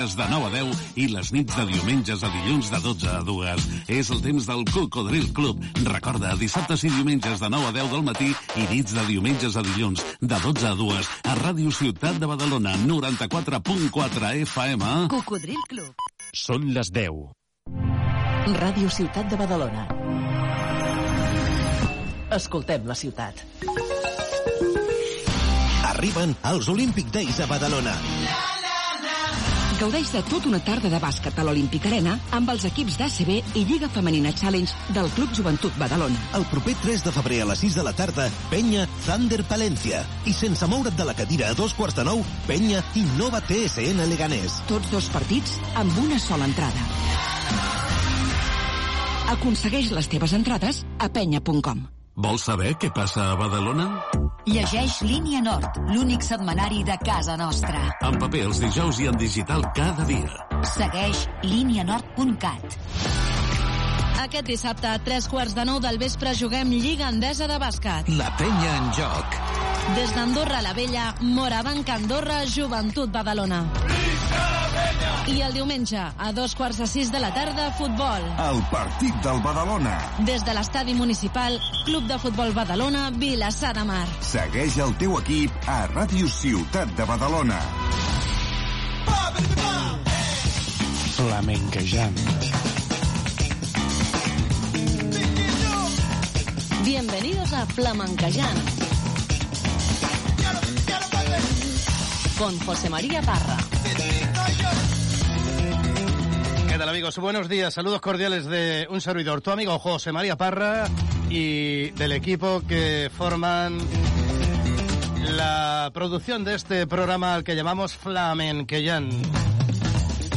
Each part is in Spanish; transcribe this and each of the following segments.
de 9 a 10 i les nits de diumenges a dilluns de 12 a 2. És el temps del Cocodril Club. Recorda, dissabtes i diumenges de 9 a 10 del matí i nits de diumenges a dilluns de 12 a 2 a Ràdio Ciutat de Badalona, 94.4 FM. Cocodril Club. Són les 10. Ràdio Ciutat de Badalona. Escoltem la ciutat. Arriben els Olympic Days a Badalona. Gaudeix de tot una tarda de bàsquet a l'Olímpic Arena amb els equips d'ACB i Lliga Femenina Challenge del Club Joventut Badalona. El proper 3 de febrer a les 6 de la tarda, Penya Thunder Palència. I sense moure't de la cadira a dos quarts de nou, Penya Innova TSN Leganés. Tots dos partits amb una sola entrada. Aconsegueix les teves entrades a penya.com. Vols saber què passa a Badalona? Llegeix Línia Nord, l'únic setmanari de casa nostra. En paper els dijous i en digital cada dia. Segueix línianord.cat. Aquest dissabte, a tres quarts de nou del vespre, juguem Lliga Endesa de Bàsquet. La penya en joc. Des d'Andorra la Vella, Morabanc Andorra, Joventut Badalona. I el diumenge, a dos quarts de sis de la tarda, futbol. El partit del Badalona. Des de l'estadi municipal, Club de Futbol Badalona, Vilassar de Mar. Segueix el teu equip a Ràdio Ciutat de Badalona. Flamenquejant. Bienvenidos a Flamenquejant. Con José María Parra. ¿Qué tal amigos? Buenos días, saludos cordiales de un servidor, tu amigo José María Parra y del equipo que forman la producción de este programa al que llamamos Flamenqueyan.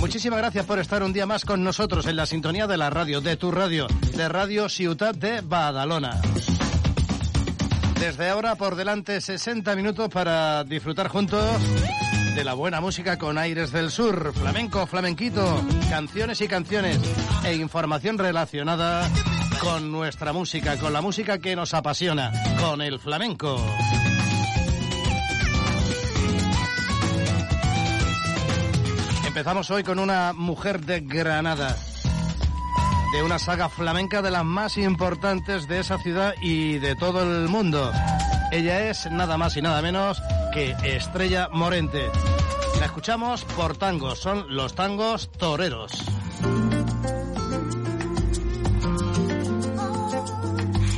Muchísimas gracias por estar un día más con nosotros en la sintonía de la radio, de tu radio, de Radio Ciutat de Badalona. Desde ahora por delante 60 minutos para disfrutar juntos de la buena música con aires del sur, flamenco, flamenquito, canciones y canciones e información relacionada con nuestra música, con la música que nos apasiona, con el flamenco. Empezamos hoy con una mujer de Granada, de una saga flamenca de las más importantes de esa ciudad y de todo el mundo. Ella es nada más y nada menos que Estrella Morente. La escuchamos por tangos, son los tangos toreros.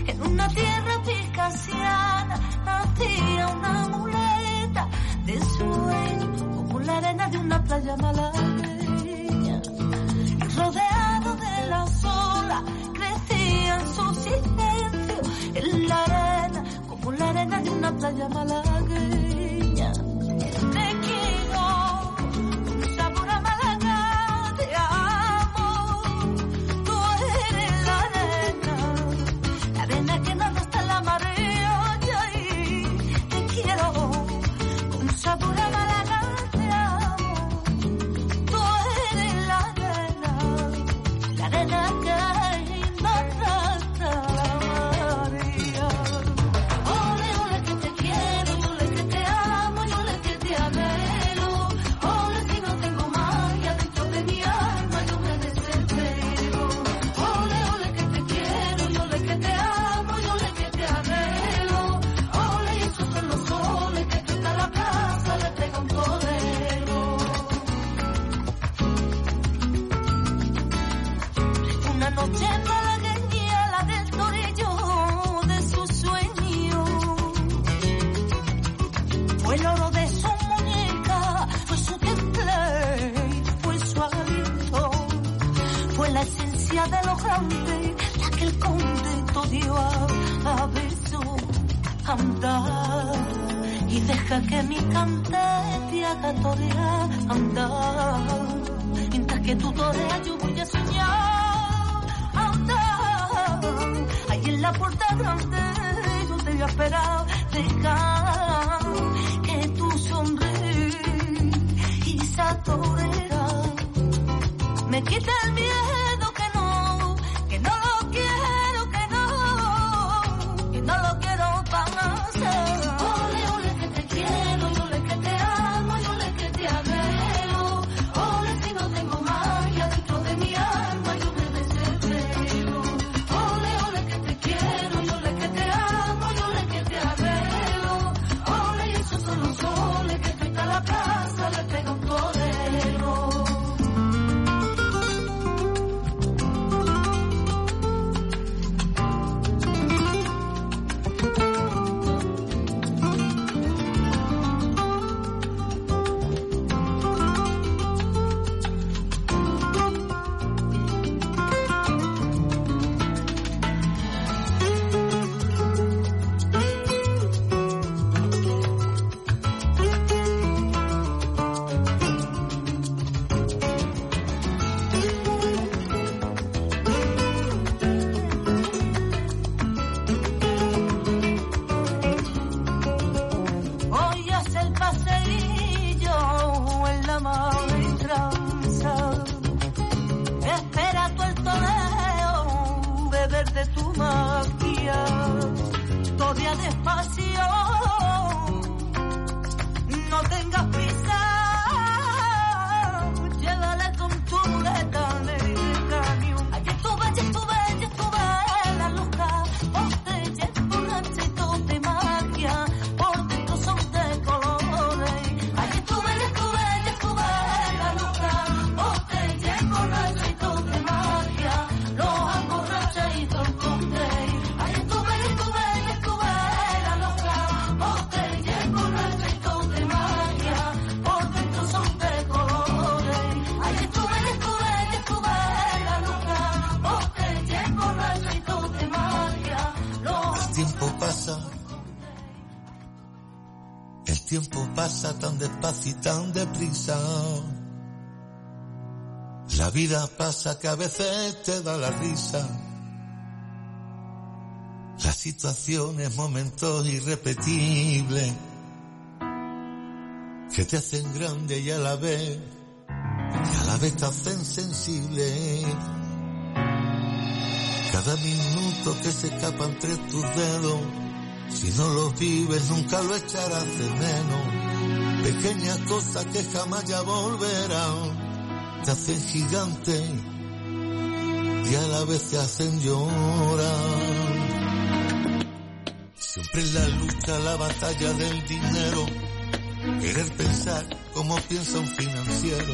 En una tierra picasiana nacía una muleta de sueño, una playa malagueña. Rodeado de las olas crecía en su silencio en la arena, como la arena de una playa malagueña. Despacio y tan deprisa. La vida pasa que a veces te da la risa. Las situaciones, momentos irrepetibles que te hacen grande y a la vez, y a la vez te hacen sensible. Cada minuto que se escapa entre tus dedos, si no los vives nunca lo echarás de menos. Pequeñas cosas que jamás ya volverán, te hacen gigante y a la vez te hacen llorar. Siempre en la lucha, la batalla del dinero, querer pensar como piensa un financiero.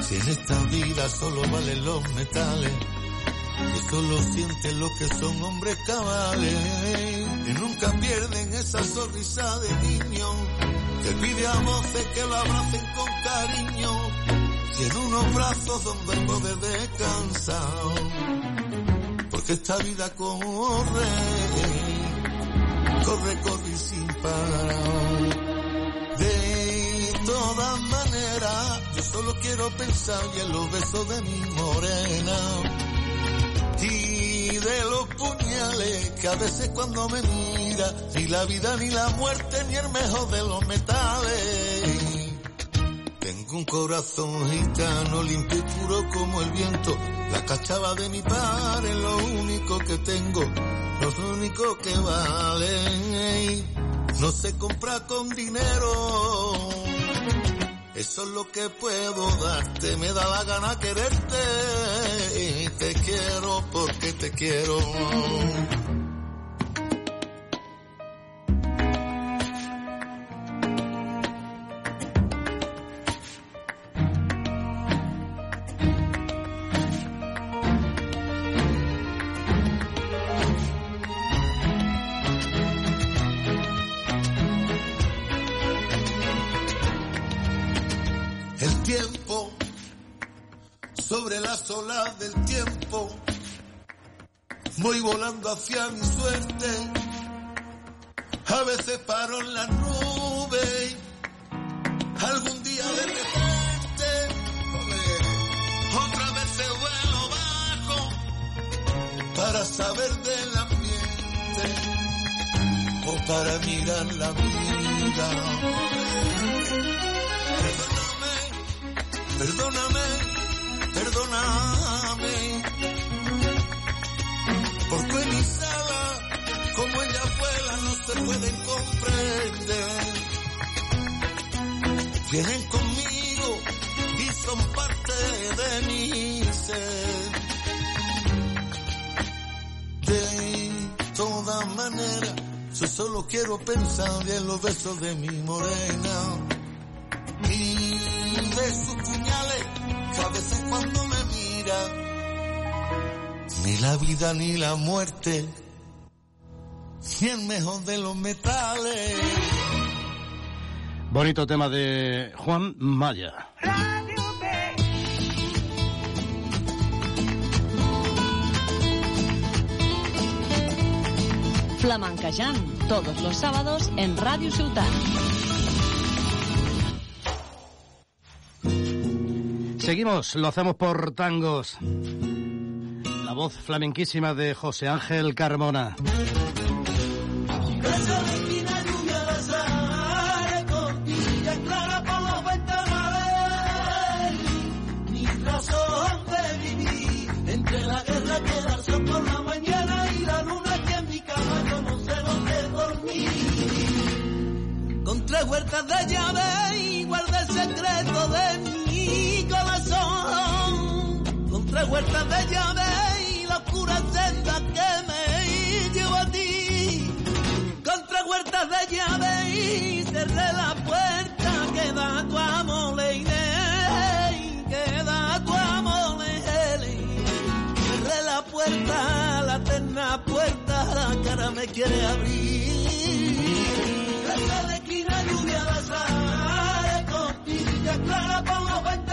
Si en esta vida solo valen los metales, que solo sienten lo que son hombres cabales, y nunca pierden esa sonrisa de niño, que pide a voces que lo abracen con cariño, y en unos brazos donde poder descansar, porque esta vida corre, corre, corre sin parar. De todas maneras, yo solo quiero pensar y en los besos de mi morena y de los puñales que a veces cuando me mira, ni la vida ni la muerte ni el mejor de los metales. Tengo un corazón gitano limpio y puro como el viento, la cachava de mi padre es lo único que tengo, lo único que vale. No se compra con dinero. Eso es lo que puedo darte, me da la gana quererte. Y te quiero porque te quiero. Las olas del tiempo, voy volando hacia mi suerte. A veces paro en las nubes, algún día de repente, otra vez vuelo bajo para saber del ambiente o para mirar la vida. Perdóname, perdóname, porque mi sala, como ella vuela, no se pueden comprender. Vienen conmigo y son parte de mi ser. De todas maneras, yo solo quiero pensar en los besos de mi morena y de sus puñales que a veces cuando me mira ni la vida ni la muerte ni el mejor de los metales Bonito tema de Juan Maya. Flamencayán, todos los sábados en Radio Ciutat. Seguimos, lo hacemos por tangos. La voz flamenquísima de José Ángel Carmona. Con huertas de llave y la oscura senda que me llevo a ti. Con tres huertas de llave y cerré la puerta que da tu amor, Leine, que da tu amor, Leine. Cerré la puerta, la eterna puerta, la cara me quiere abrir. Esa de esquina lluvia la sale, costilla clara por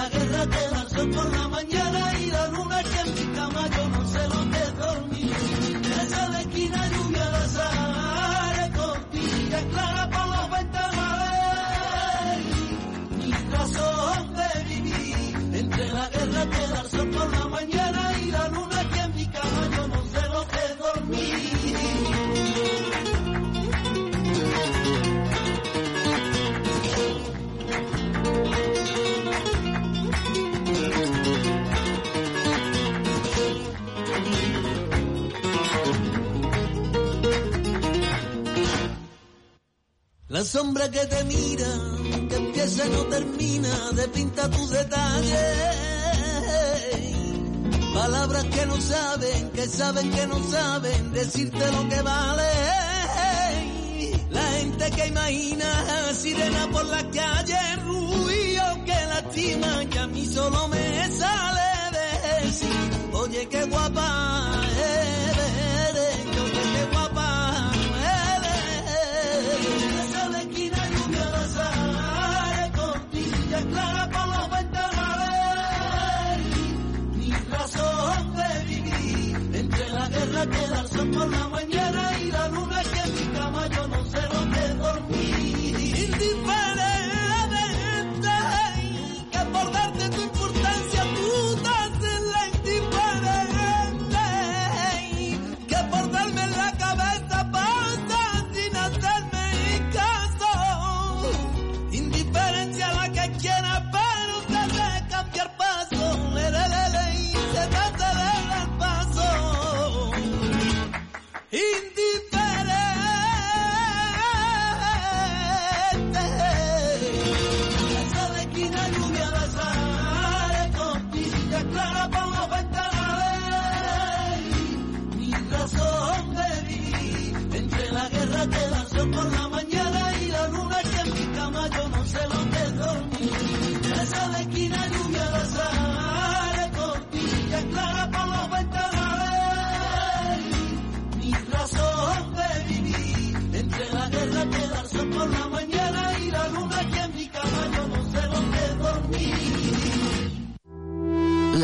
la guerra que da el sol por la mañana y la luna que en mi cama yo no sé dónde dormir. Esa de esquina lluvia de azar, tortilla clara por las ventanas mi razón de vivir. Entre la guerra que da el sol por la mañana sombra que te mira, que empieza y no termina, de pinta tus detalles. Palabras que no saben, que saben que no saben, decirte lo que vale. La gente que imagina, sirena por la calle, ruido que lastima, que a mí solo me sale decir, oye qué guapa por la mañana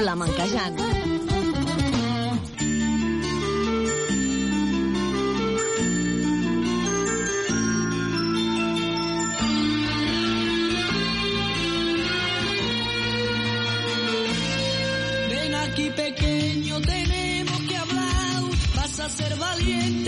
Flamenquejant. Ven aquí pequeño, tenemos que hablar. Vas a ser valiente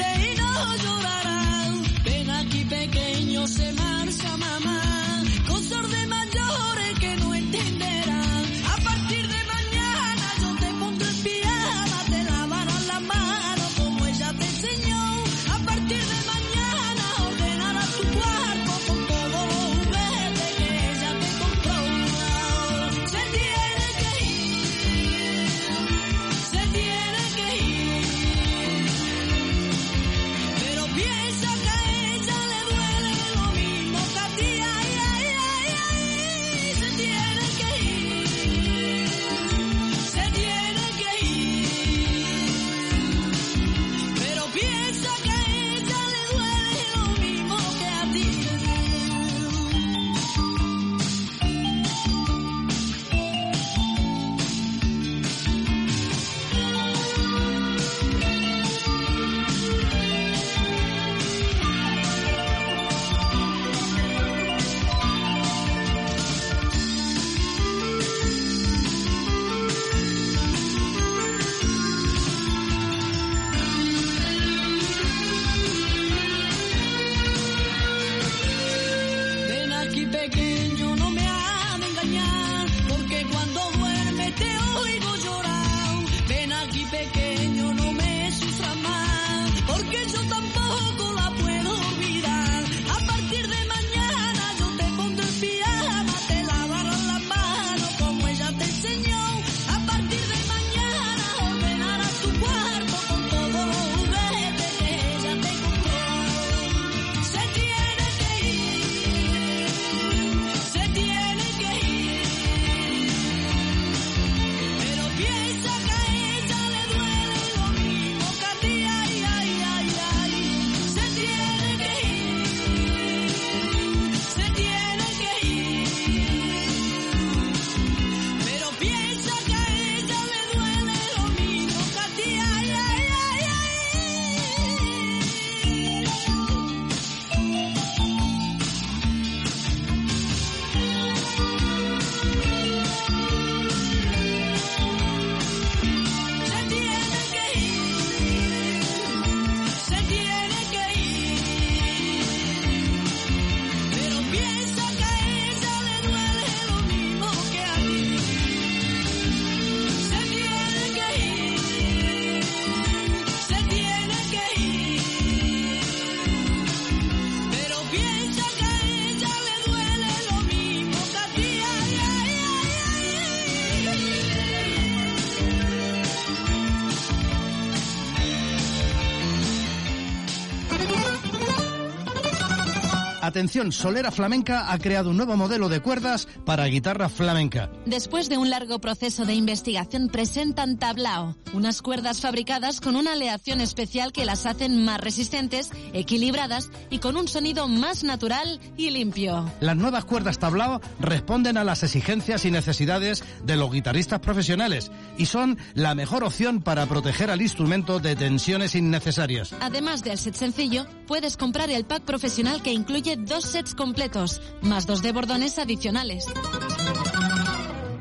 Atención, Solera Flamenca ha creado un nuevo modelo de cuerdas para guitarra flamenca. Después de un largo proceso de investigación, presentan Tablao, unas cuerdas fabricadas con una aleación especial que las hacen más resistentes, equilibradas y con un sonido más natural y limpio. Las nuevas cuerdas Tablao responden a las exigencias y necesidades de los guitarristas profesionales y son la mejor opción para proteger al instrumento de tensiones innecesarias. Además del set sencillo, puedes comprar el pack profesional que incluye dos sets completos, más dos de bordones adicionales.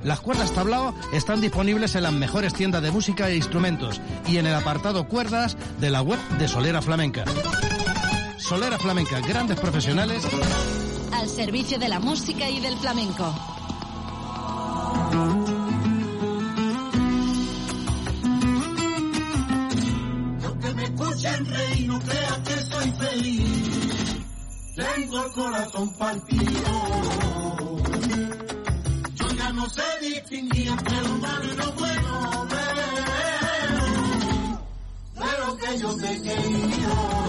Las cuerdas tablao están disponibles en las mejores tiendas de música e instrumentos y en el apartado cuerdas de la web de Solera Flamenca. Solera Flamenca, grandes profesionales al servicio de la música y del flamenco. Corazón partido. Yo ya no sé distinguir entre lo malo y lo bueno, pero, que yo te.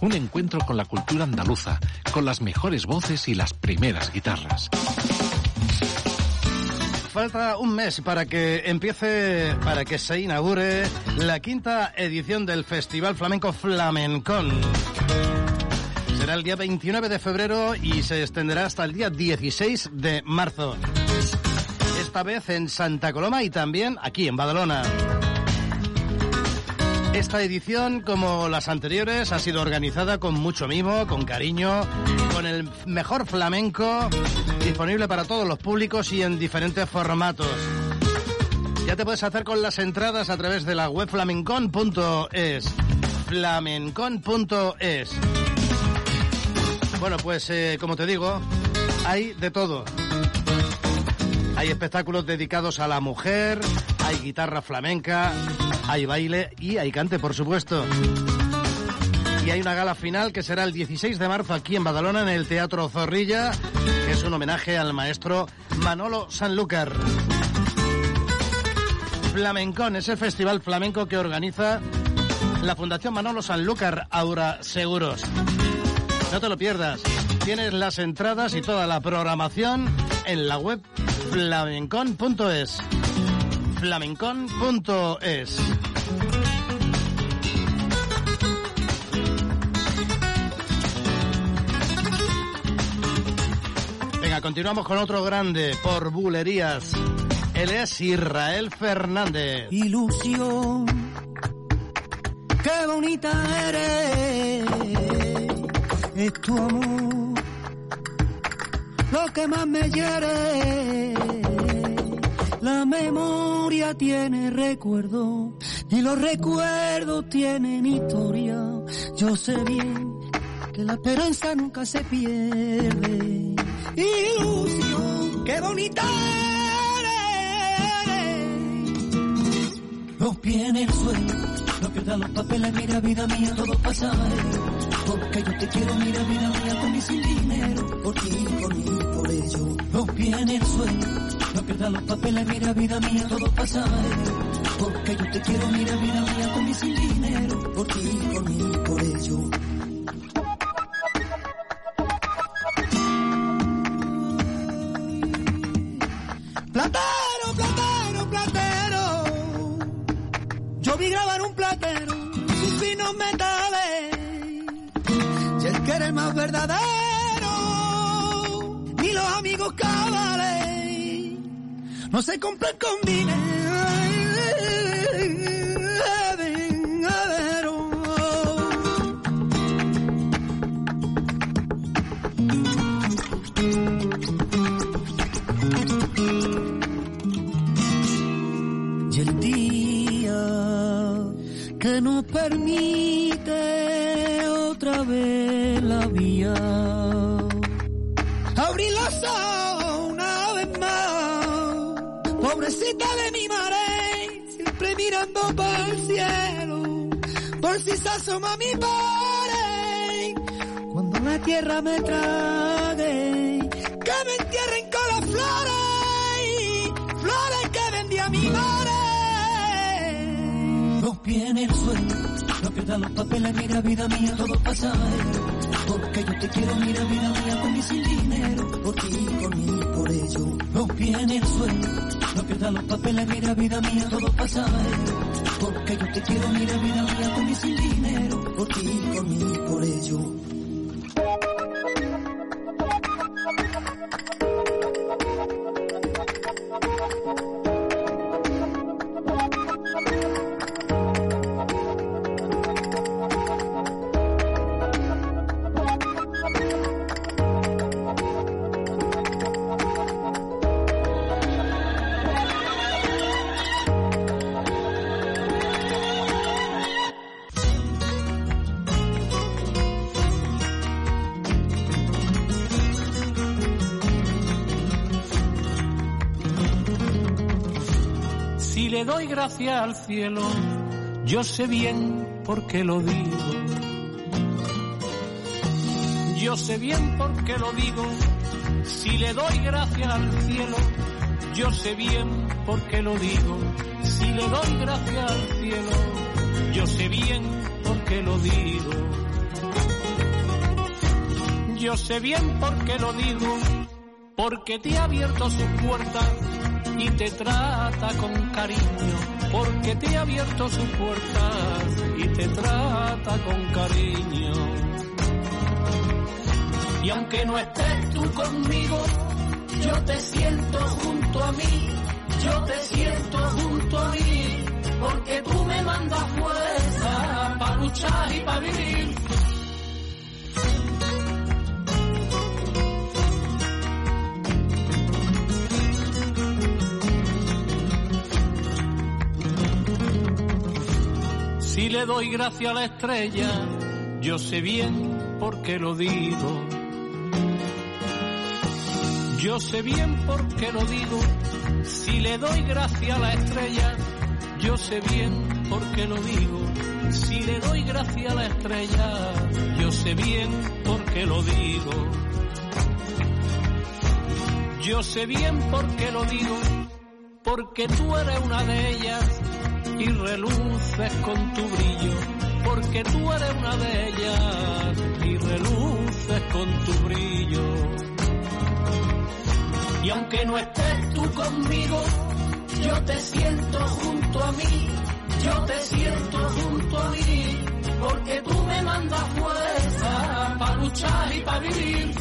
Un encuentro con la cultura andaluza, con las mejores voces y las primeras guitarras. Falta un mes para que empiece, para que se inaugure la quinta edición del Festival Flamenco Flamencón. Empezará el día 29 de febrero y se extenderá hasta el día 16 de marzo. Esta vez en Santa Coloma y también aquí en Badalona. Esta edición, como las anteriores, ha sido organizada con mucho mimo, con cariño, con el mejor flamenco, disponible para todos los públicos y en diferentes formatos. Ya te puedes hacer con las entradas a través de la web flamencon.es. Flamencon.es. Bueno, pues eh, como te digo, hay de todo. Hay espectáculos dedicados a la mujer, hay guitarra flamenca, hay baile y hay cante, por supuesto. Y hay una gala final que será el 16 de marzo aquí en Badalona, en el Teatro Zorrilla, que es un homenaje al maestro Manolo Sanlúcar. Flamencón es el festival flamenco que organiza la Fundación Manolo Sanlúcar Aura Seguros. No te lo pierdas. Tienes las entradas y toda la programación en la web flamencon.es. flamencon.es. Venga, continuamos con otro grande por bulerías. Él es Israel Fernández. Ilusión, qué bonita eres, es tu amor, lo que más me hiere. La memoria tiene recuerdo y los recuerdos tienen historia. Yo sé bien que la esperanza nunca se pierde. Ilusión, qué bonita eres. Pies en el suelo, no pierdas los papeles, mira vida mía, todo pasa. Porque yo te quiero, mira vida mía, con mi sin dinero, por ti, por mí, por ello. Pies en el suelo, no pierdas los papeles, mira vida mía, todo pasa. Porque yo te quiero, mira vida mía, con mi sin dinero, por ti, por mí, por ello. Platero, platero, platero. Yo vi grabar un platero, sus finos metales. Verdadero, ni los amigos cabales, no se compran con dinero. Y el día que nos permite otra vez la vía. Abrir los ojos una vez más. Pobrecita de mi madre, siempre mirando para el cielo. Por si se asoma mi padre. Cuando la tierra me trague, que me En el suelo, no pierdas los papeles, mira vida mía, todo pasa. Porque yo te quiero, mira vida mía, con mi sin dinero, por ti, por mí, por ello. Los pies en el suelo, no pierdas los papeles, mira vida mía, todo pasa. Porque yo te quiero, mira vida mía, con mi sin dinero, por ti, por mí, por ello. Gracias al cielo, yo sé bien por qué lo digo. Yo sé bien por qué lo digo. Si le doy gracias al cielo, yo sé bien por qué lo digo. Si le doy gracias al cielo, yo sé bien por qué lo digo. Yo sé bien por qué lo digo, porque te ha abierto su puerta y te trata con cariño, porque te ha abierto su puerta y te trata con cariño. Y aunque no estés tú conmigo, yo te siento junto a mí, yo te siento junto a mí, porque tú me mandas fuerza para luchar y para vivir. Si le doy gracia a la estrella, yo sé bien por qué lo digo. Yo sé bien por qué lo digo. Si le doy gracia a la estrella, yo sé bien por qué lo digo. Si le doy gracia a la estrella, yo sé bien por qué lo digo. Yo sé bien por qué lo digo, porque tú eres una de ellas y reluces con tu brillo, porque tú eres una de ellas y reluces con tu brillo. Y aunque no estés tú conmigo, yo te siento junto a mí, yo te siento junto a mí, porque tú me mandas fuerza para luchar y para vivir.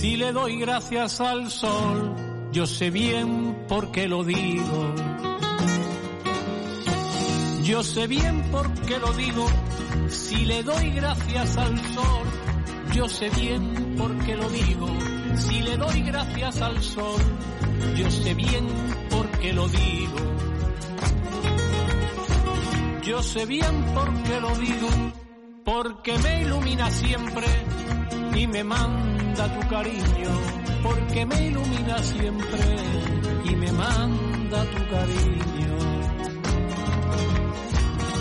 Si le doy gracias al sol, yo sé bien por qué lo digo. Yo sé bien por qué lo digo. Si le doy gracias al sol, yo sé bien por qué lo digo. Si le doy gracias al sol, yo sé bien por qué lo digo. Yo sé bien por qué lo digo, porque me ilumina siempre y me manda tu cariño, porque me ilumina siempre y me manda tu cariño.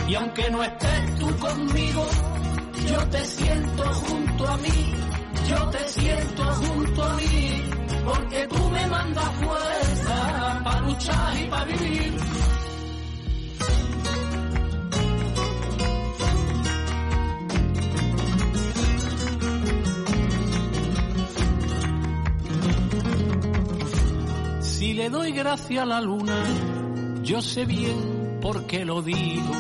Y aunque no estés tú conmigo, yo te siento junto a mí, yo te siento junto a mí, porque tú me mandas fuerza para luchar y para vivir. Le doy gracia a la luna, yo sé bien por qué lo digo.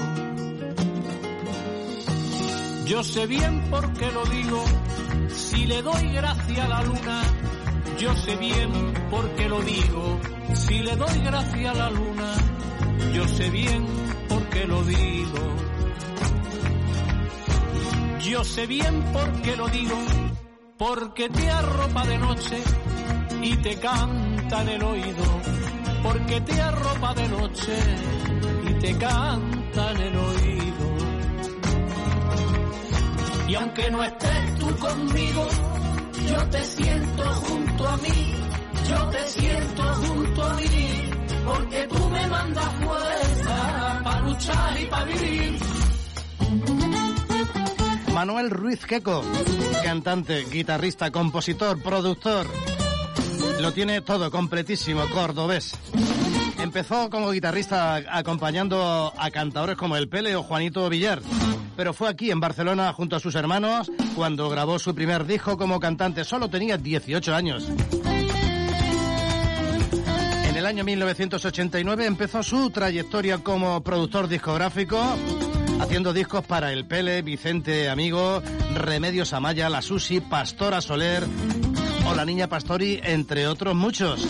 Yo sé bien por qué lo digo. Si le doy gracia a la luna, yo sé bien por qué lo digo. Si le doy gracia a la luna, yo sé bien por qué lo digo. Yo sé bien por qué lo digo, porque te arropa de noche y te canta en el oído, porque te arropa de noche y te canta en el oído. Y aunque no estés tú conmigo, yo te siento junto a mí, yo te siento junto a mí, porque tú me mandas fuerza para luchar y para vivir. Manuel Ruiz Queco, cantante, guitarrista, compositor, productor. Lo tiene todo completísimo, cordobés. Empezó como guitarrista acompañando a cantadores como El Pele o Juanito Villar, pero fue aquí en Barcelona junto a sus hermanos cuando grabó su primer disco como cantante. Solo tenía 18 años. En el año 1989 empezó su trayectoria como productor discográfico, haciendo discos para El Pele, Vicente Amigo, Remedios Amaya, La Susi, Pastora Soler o La Niña Pastori, entre otros muchos.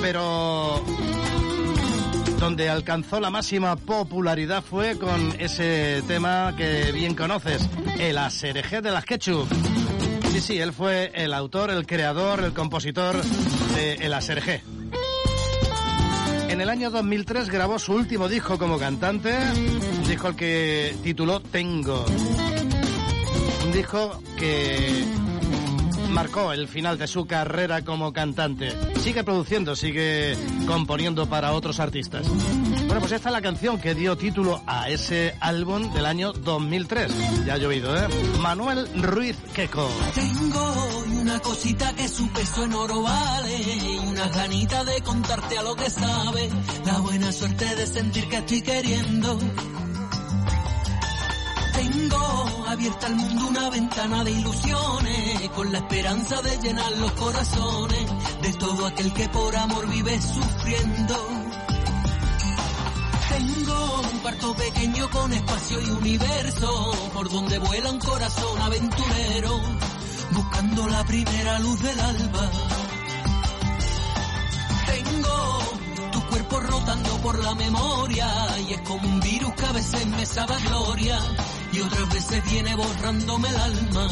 Pero donde alcanzó la máxima popularidad fue con ese tema que bien conoces, el aserejé de las Ketchup. Sí, sí, él fue el autor, el creador, el compositor de El aserejé. En el año 2003 grabó su último disco como cantante, un disco al que tituló Tengo. Un disco que marcó el final de su carrera como cantante. Sigue produciendo, sigue componiendo para otros artistas. Bueno, pues esta es la canción que dio título a ese álbum del año 2003. Ya ha llovido, ¿eh? Manuel Ruiz Queco. Tengo una cosita que su peso en oro vale y una ganita de contarte a lo que sabe. La buena suerte de sentir que estoy queriendo. Tengo abierta al mundo una ventana de ilusiones, con la esperanza de llenar los corazones de todo aquel que por amor vive sufriendo. Tengo un cuarto pequeño con espacio y universo, por donde vuela un corazón aventurero, buscando la primera luz del alba. Tengo tu cuerpo rotando por la memoria y es como un virus que a veces me sabe gloria y otras veces viene borrándome el alma.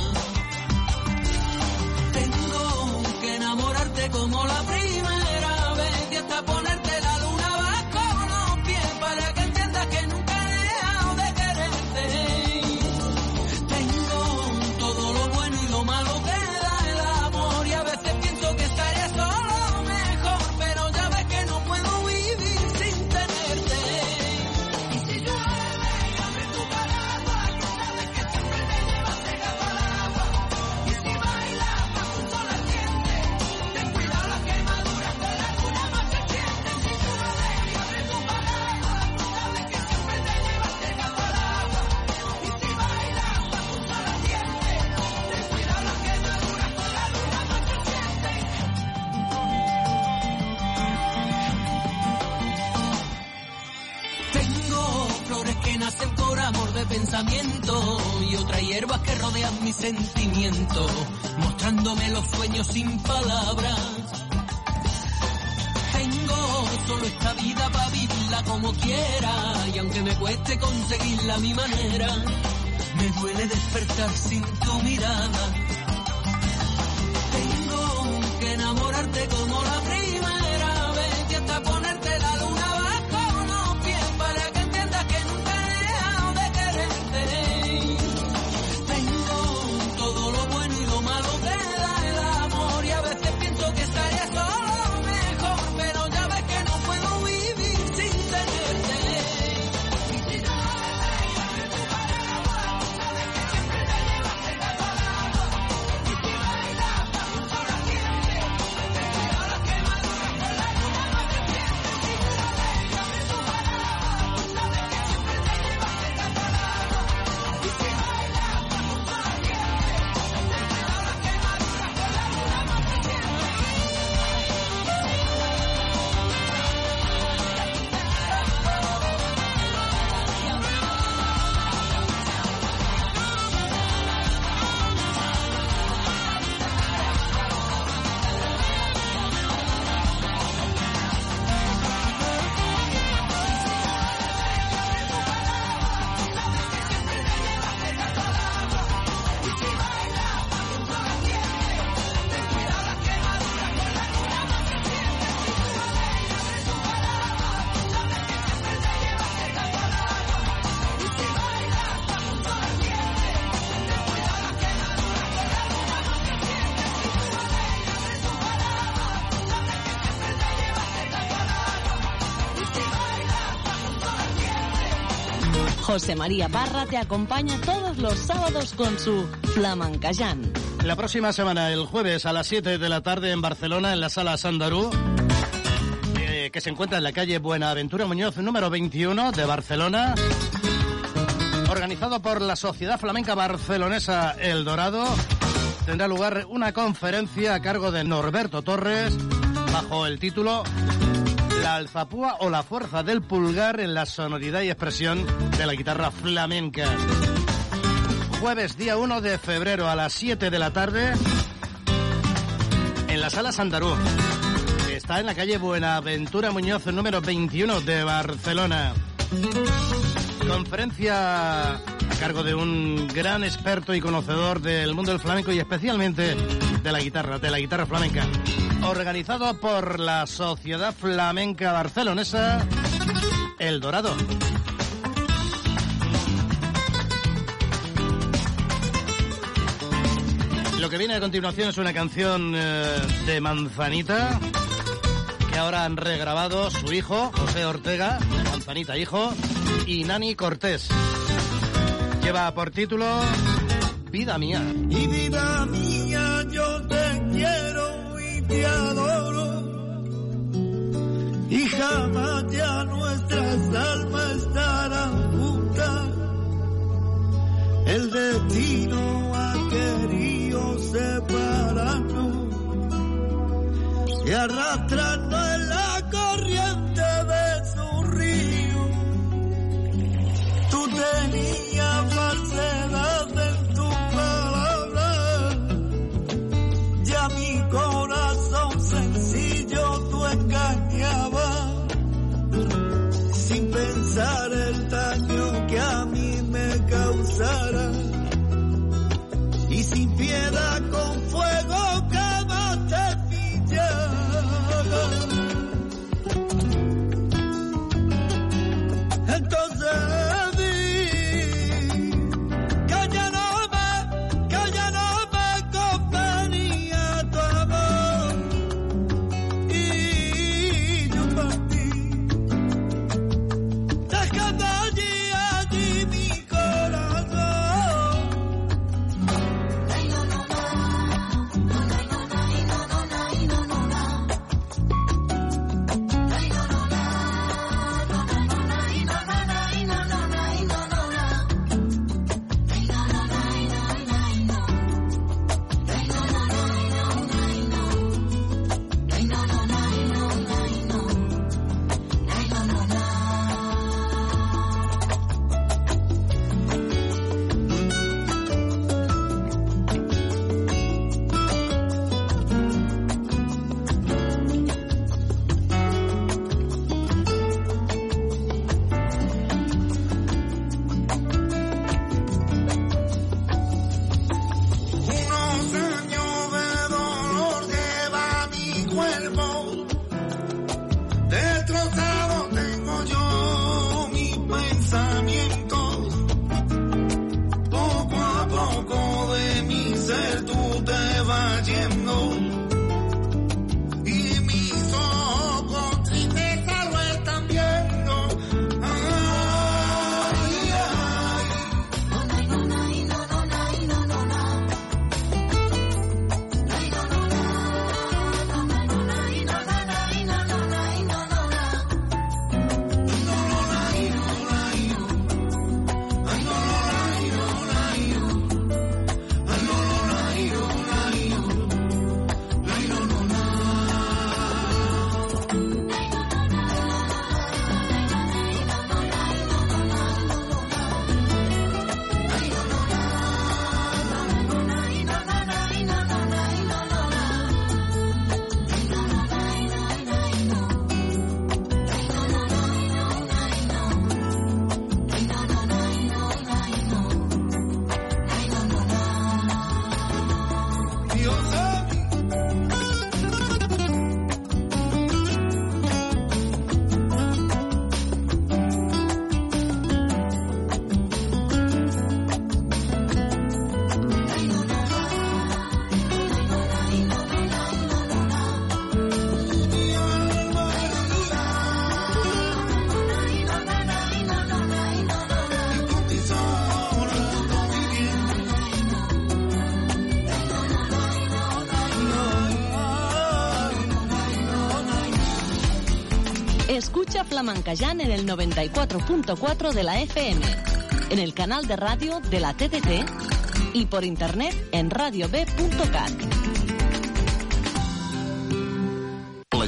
Tengo que enamorarte como la primera vez y hasta ponerte conseguirla a mi manera, me duele despertar sin tu mirada. José María Parra te acompaña todos los sábados con su Flamencayán. La próxima semana, el jueves a las 7 de la tarde en Barcelona, en la sala Sandarú, eh, que se encuentra en la calle Buenaventura Muñoz, número 21 de Barcelona, organizado por la Sociedad Flamenca Barcelonesa El Dorado, tendrá lugar una conferencia a cargo de Norberto Torres bajo el título Alzapúa o la fuerza del pulgar en la sonoridad y expresión de la guitarra flamenca. Jueves día 1 de febrero a las 7 de la tarde en la sala Sandarú. que Está en la calle Buenaventura Muñoz, número 21 de Barcelona. Conferencia a cargo de un gran experto y conocedor del mundo del flamenco y especialmente de la guitarra, de la guitarra flamenca. Organizado por la Sociedad Flamenca Barcelonesa El Dorado. Lo que viene a continuación es una canción eh, de Manzanita que ahora han regrabado su hijo, José Ortega, Manzanita hijo, y Nani Cortés. Lleva por título Vida mía. Y vida mía, te adoro. Y jamás ya nuestras almas estarán juntas. El destino ha querido separarnos y arrastrarnos en Flamencayán en el 94.4 de la FM, en el canal de radio de la TDT y por internet en radiob.cat.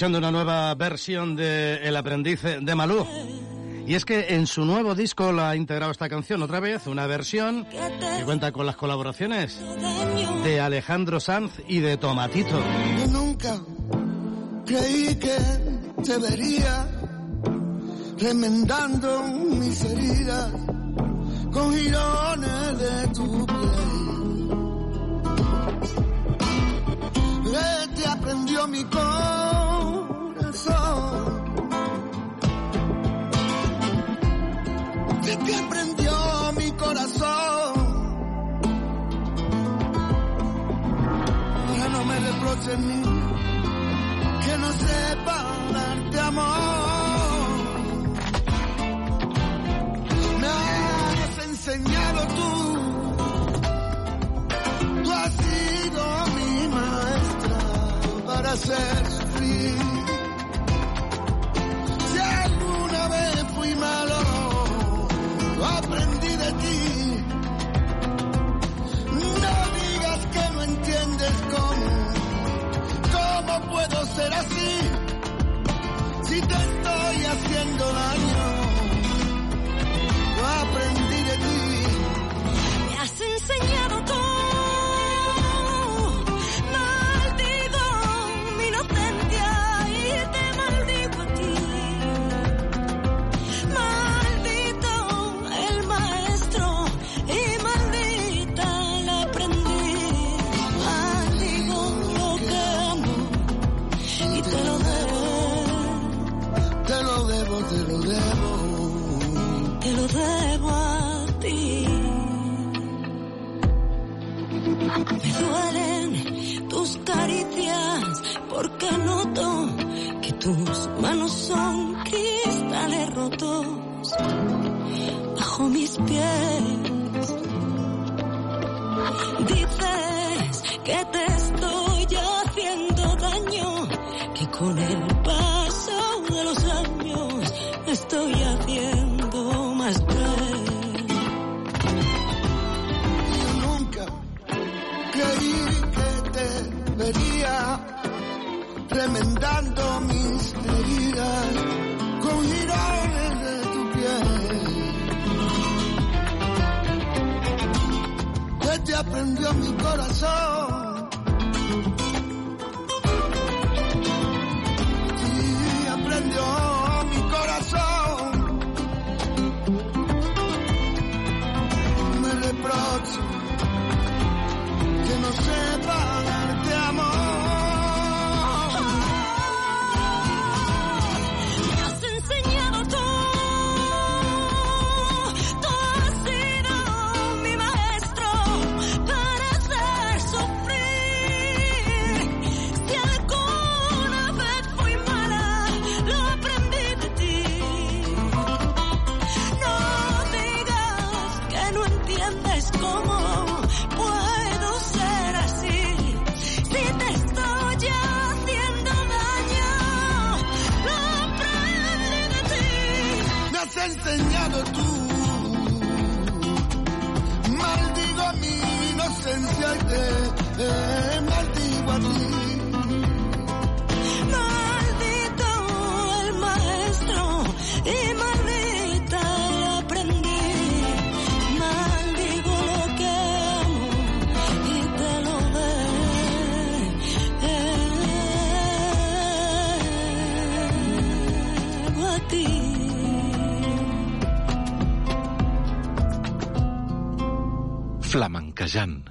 escuchando una nueva versión de El aprendiz de Malú. Y es que en su nuevo disco la ha integrado esta canción otra vez, una versión que cuenta con las colaboraciones de Alejandro Sanz y de Tomatito. Nunca creí que te vería remendando mis heridas con girones de tu piel. Te aprendió mi corazón corazón. De aprendió mi corazón. Ya no me reproches ni que no sepa darte amor. Me has enseñado tú. Tú has sido mi maestra para ser feliz. muy malo, lo aprendí de ti. No digas que no entiendes cómo, cómo puedo ser así, si te estoy haciendo daño, lo aprendí de ti. Me has enseñado Me duelen tus caricias porque noto que tus manos son cristales rotos bajo mis pies. Dices que te aprendió mi corazón. bloquejant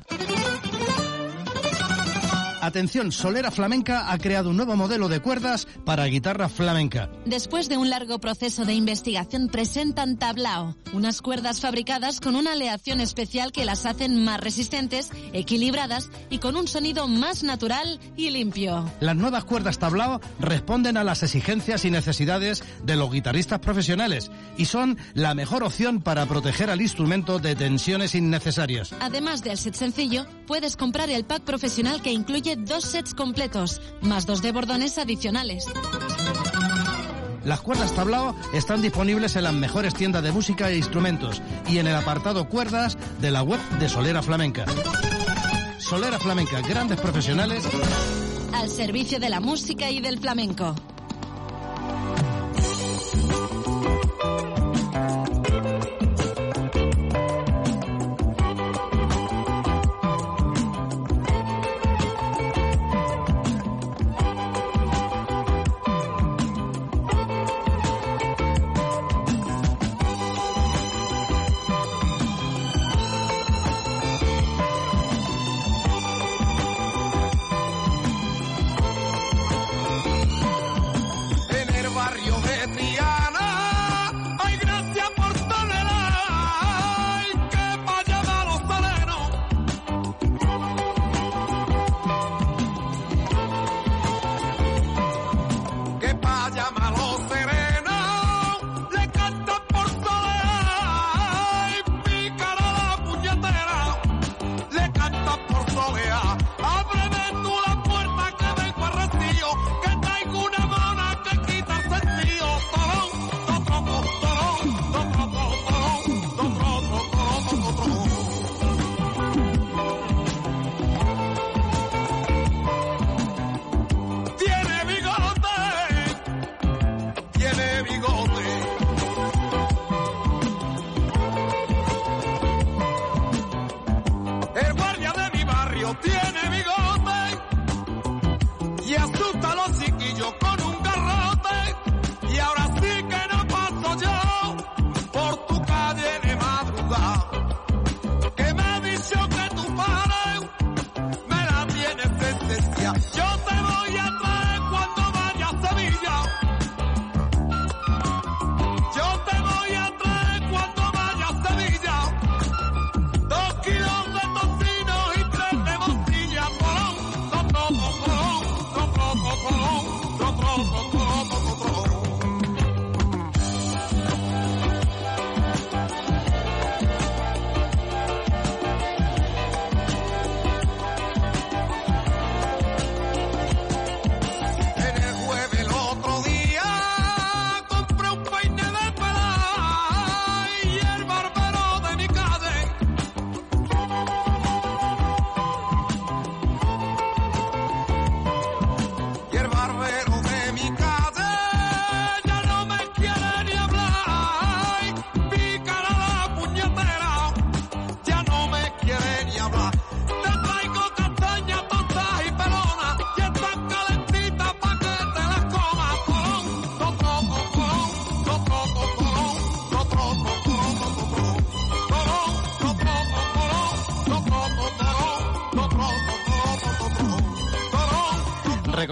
Atención, Solera Flamenca ha creado un nuevo modelo de cuerdas para guitarra flamenca. Después de un largo proceso de investigación, presentan Tablao, unas cuerdas fabricadas con una aleación especial que las hacen más resistentes, equilibradas y con un sonido más natural y limpio. Las nuevas cuerdas tablao responden a las exigencias y necesidades de los guitarristas profesionales y son la mejor opción para proteger al instrumento de tensiones innecesarias. Además del set sencillo, puedes comprar el pack profesional que incluye dos sets completos, más dos de bordones adicionales. Las cuerdas tablao están disponibles en las mejores tiendas de música e instrumentos y en el apartado cuerdas de la web de Solera Flamenca. Solera Flamenca, grandes profesionales Al servicio de la música y del flamenco.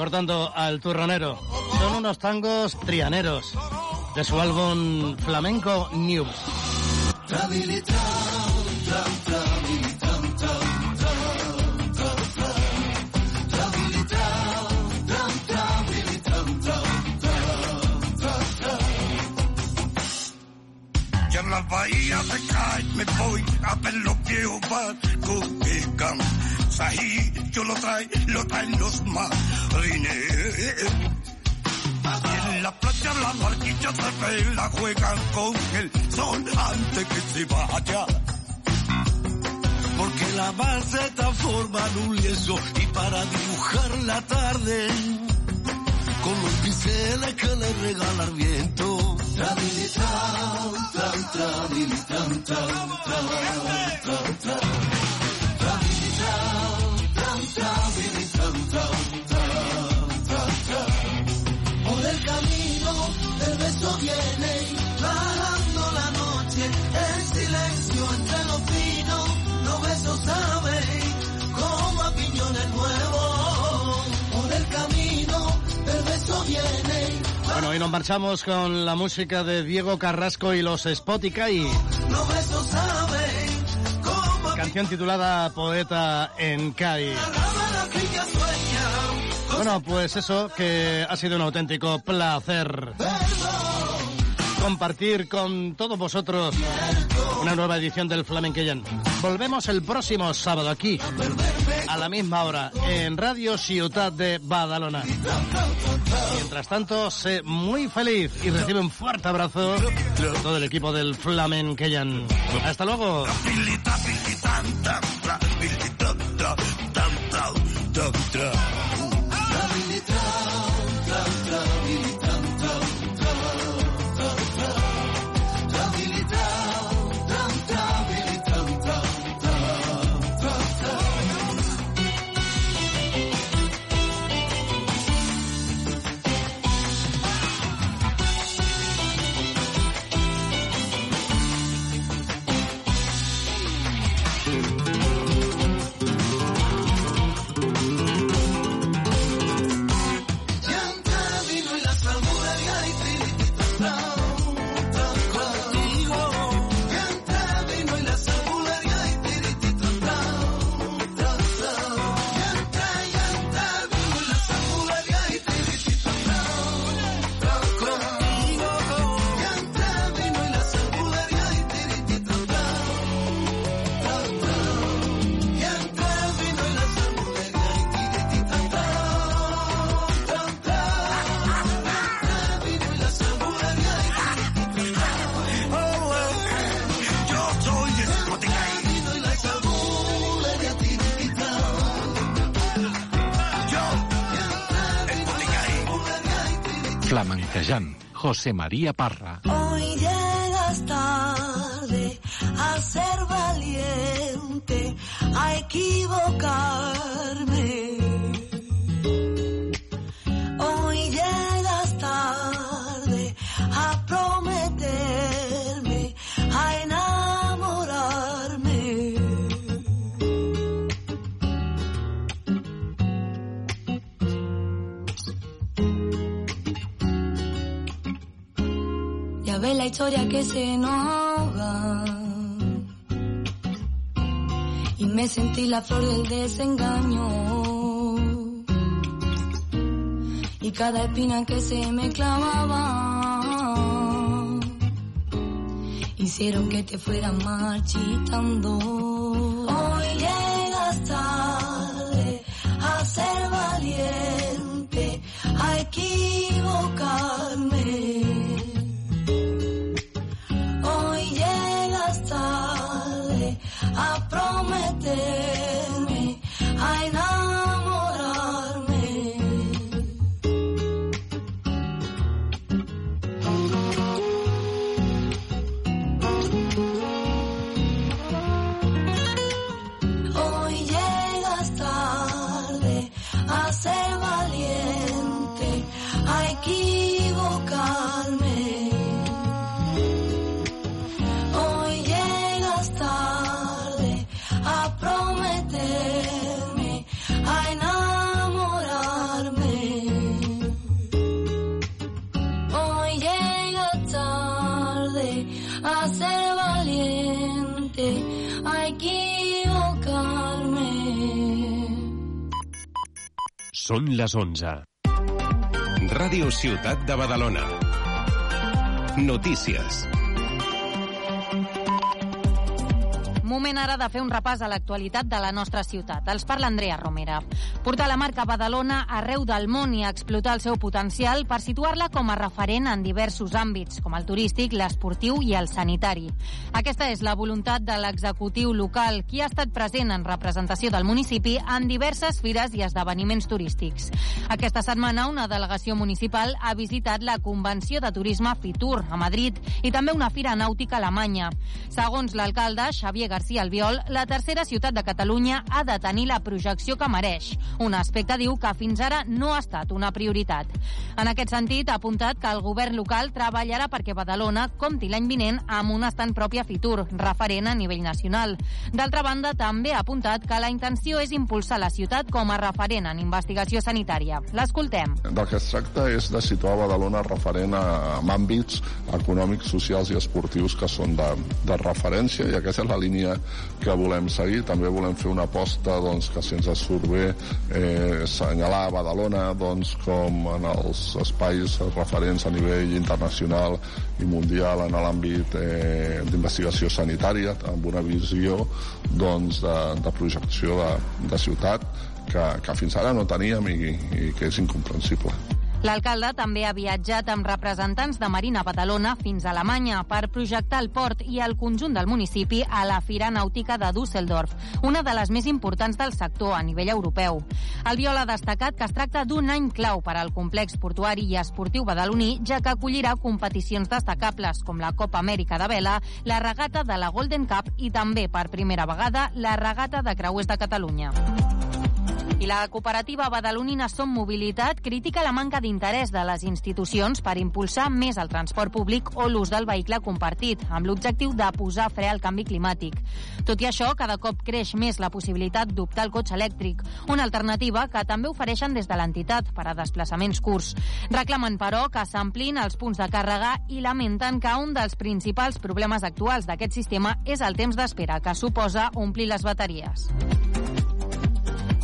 recortando al turronero. Son unos tangos trianeros de su álbum Flamenco News. Y en la bahía se cae, me voy a ver los viejos barcos que llegan. Sahí, yo lo trae, lo traen enganchamos con la música de Diego Carrasco y los Spotify. Canción titulada Poeta en CAI. Bueno, pues eso, que ha sido un auténtico placer compartir con todos vosotros una nueva edición del Flamenquillan. Volvemos el próximo sábado aquí, a la misma hora, en Radio Ciudad de Badalona. Mientras tanto, sé muy feliz y recibe un fuerte abrazo todo el equipo del Flamenqueyan. Hasta luego. José María Parra. Hoy llegas tarde a ser valiente, a equivocarme historia que se nos ahoga. Y me sentí la flor del desengaño. Y cada espina que se me clavaba hicieron que te fueras marchitando. Hoy llegas tarde a ser valiente, a equivocarme. a prometer. Són les 11. Ràdio Ciutat de Badalona. Notícies. Moment ara de fer un repàs a l'actualitat de la nostra ciutat. Els parla Andrea Romera. Portar la marca Badalona arreu del món i explotar el seu potencial per situar-la com a referent en diversos àmbits, com el turístic, l'esportiu i el sanitari. Aquesta és la voluntat de l'executiu local, qui ha estat present en representació del municipi en diverses fires i esdeveniments turístics. Aquesta setmana, una delegació municipal ha visitat la Convenció de Turisme Fitur, a Madrid, i també una fira nàutica a Alemanya. Segons l'alcalde, Xavier García Albiol, la tercera ciutat de Catalunya ha de tenir la projecció que mereix. Un aspecte, diu, que fins ara no ha estat una prioritat. En aquest sentit, ha apuntat que el govern local treballarà perquè Badalona compti l'any vinent amb un estant propi a Fitur, referent a nivell nacional. D'altra banda, també ha apuntat que la intenció és impulsar la ciutat com a referent en investigació sanitària. L'escoltem. Del que es tracta és de situar Badalona referent a, en àmbits econòmics, socials i esportius que són de, de referència i aquesta és la línia que volem seguir. També volem fer una aposta doncs, que si ens surt bé eh, assenyalar Badalona doncs, com en els espais referents a nivell internacional i mundial en l'àmbit eh, d'investigació sanitària amb una visió doncs, de, de projecció de, de ciutat que, que fins ara no teníem i, i que és incomprensible. L'alcalde també ha viatjat amb representants de Marina Badalona fins a Alemanya per projectar el port i el conjunt del municipi a la Fira Nàutica de Düsseldorf, una de les més importants del sector a nivell europeu. El Viol ha destacat que es tracta d'un any clau per al complex portuari i esportiu badaloní, ja que acollirà competicions destacables com la Copa Amèrica de Vela, la regata de la Golden Cup i també, per primera vegada, la regata de creuers de Catalunya. I la cooperativa badalonina Som Mobilitat critica la manca d'interès de les institucions per impulsar més el transport públic o l'ús del vehicle compartit, amb l'objectiu de posar fre al canvi climàtic. Tot i això, cada cop creix més la possibilitat d'optar al cotxe elèctric, una alternativa que també ofereixen des de l'entitat per a desplaçaments curts. Reclamen, però, que s'amplin els punts de càrrega i lamenten que un dels principals problemes actuals d'aquest sistema és el temps d'espera que suposa omplir les bateries.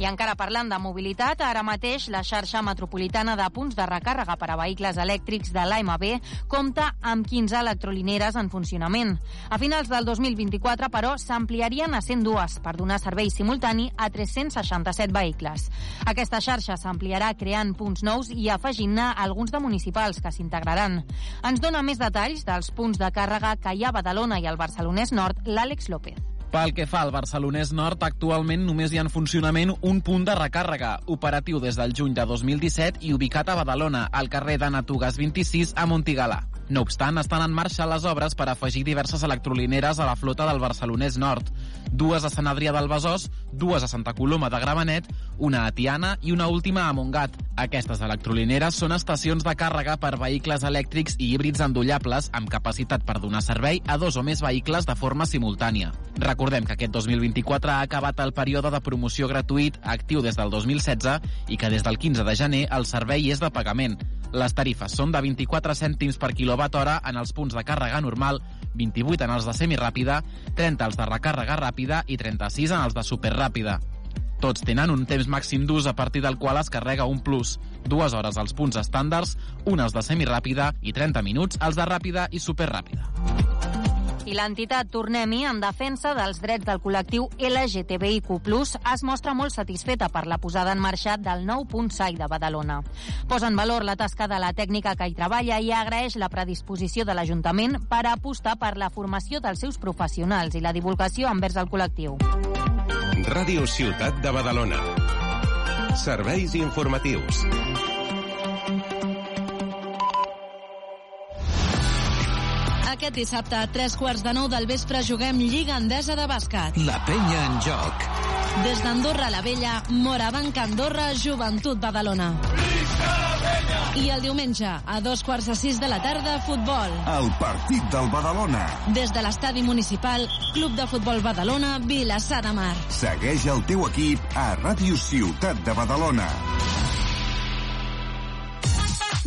I encara parlant de mobilitat, ara mateix la xarxa metropolitana de punts de recàrrega per a vehicles elèctrics de l'AMB compta amb 15 electrolineres en funcionament. A finals del 2024, però, s'ampliarien a 102 per donar servei simultani a 367 vehicles. Aquesta xarxa s'ampliarà creant punts nous i afegint-ne alguns de municipals que s'integraran. Ens dona més detalls dels punts de càrrega que hi ha a Badalona i al Barcelonès Nord, l'Àlex López. Pel que fa al Barcelonès Nord, actualment només hi ha en funcionament un punt de recàrrega, operatiu des del juny de 2017 i ubicat a Badalona, al carrer d'Anatugas 26, a Montigalà. No obstant, estan en marxa les obres per afegir diverses electrolineres a la flota del Barcelonès Nord. Dues a Sant Adrià del Besòs, dues a Santa Coloma de Gramenet, una a Tiana i una última a Montgat. Aquestes electrolineres són estacions de càrrega per vehicles elèctrics i híbrids endollables amb capacitat per donar servei a dos o més vehicles de forma simultània. Recordem que aquest 2024 ha acabat el període de promoció gratuït actiu des del 2016 i que des del 15 de gener el servei és de pagament. Les tarifes són de 24 cèntims per quilowatt hora en els punts de càrrega normal, 28 en els de semiràpida, 30 els de recàrrega ràpida i 36 en els de superràpida. Tots tenen un temps màxim d'ús a partir del qual es carrega un plus, dues hores als punts estàndards, unes de semiràpida i 30 minuts als de ràpida i superràpida. I l'entitat Tornem-hi, en defensa dels drets del col·lectiu LGTBIQ+, es mostra molt satisfeta per la posada en marxa del nou punt SAI de Badalona. Posa en valor la tasca de la tècnica que hi treballa i agraeix la predisposició de l'Ajuntament per apostar per la formació dels seus professionals i la divulgació envers el col·lectiu. Ràdio Ciutat de Badalona. Serveis informatius. Aquest dissabte, a tres quarts de nou del vespre, juguem Lliga Endesa de Bàsquet. La penya en joc. Des d'Andorra la Vella, Morabanc Andorra, Joventut Badalona. I el diumenge, a dos quarts de sis de la tarda, futbol. El partit del Badalona. Des de l'estadi municipal, Club de Futbol Badalona, Vilassar de Mar. Segueix el teu equip a Ràdio Ciutat de Badalona.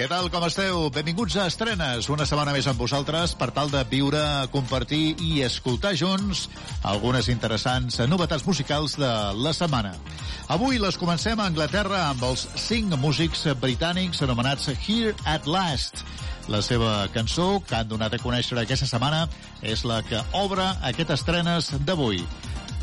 Què tal, com esteu? Benvinguts a Estrenes, una setmana més amb vosaltres per tal de viure, compartir i escoltar junts algunes interessants novetats musicals de la setmana. Avui les comencem a Anglaterra amb els cinc músics britànics anomenats Here at Last. La seva cançó, que han donat a conèixer aquesta setmana, és la que obre aquest estrenes d'avui.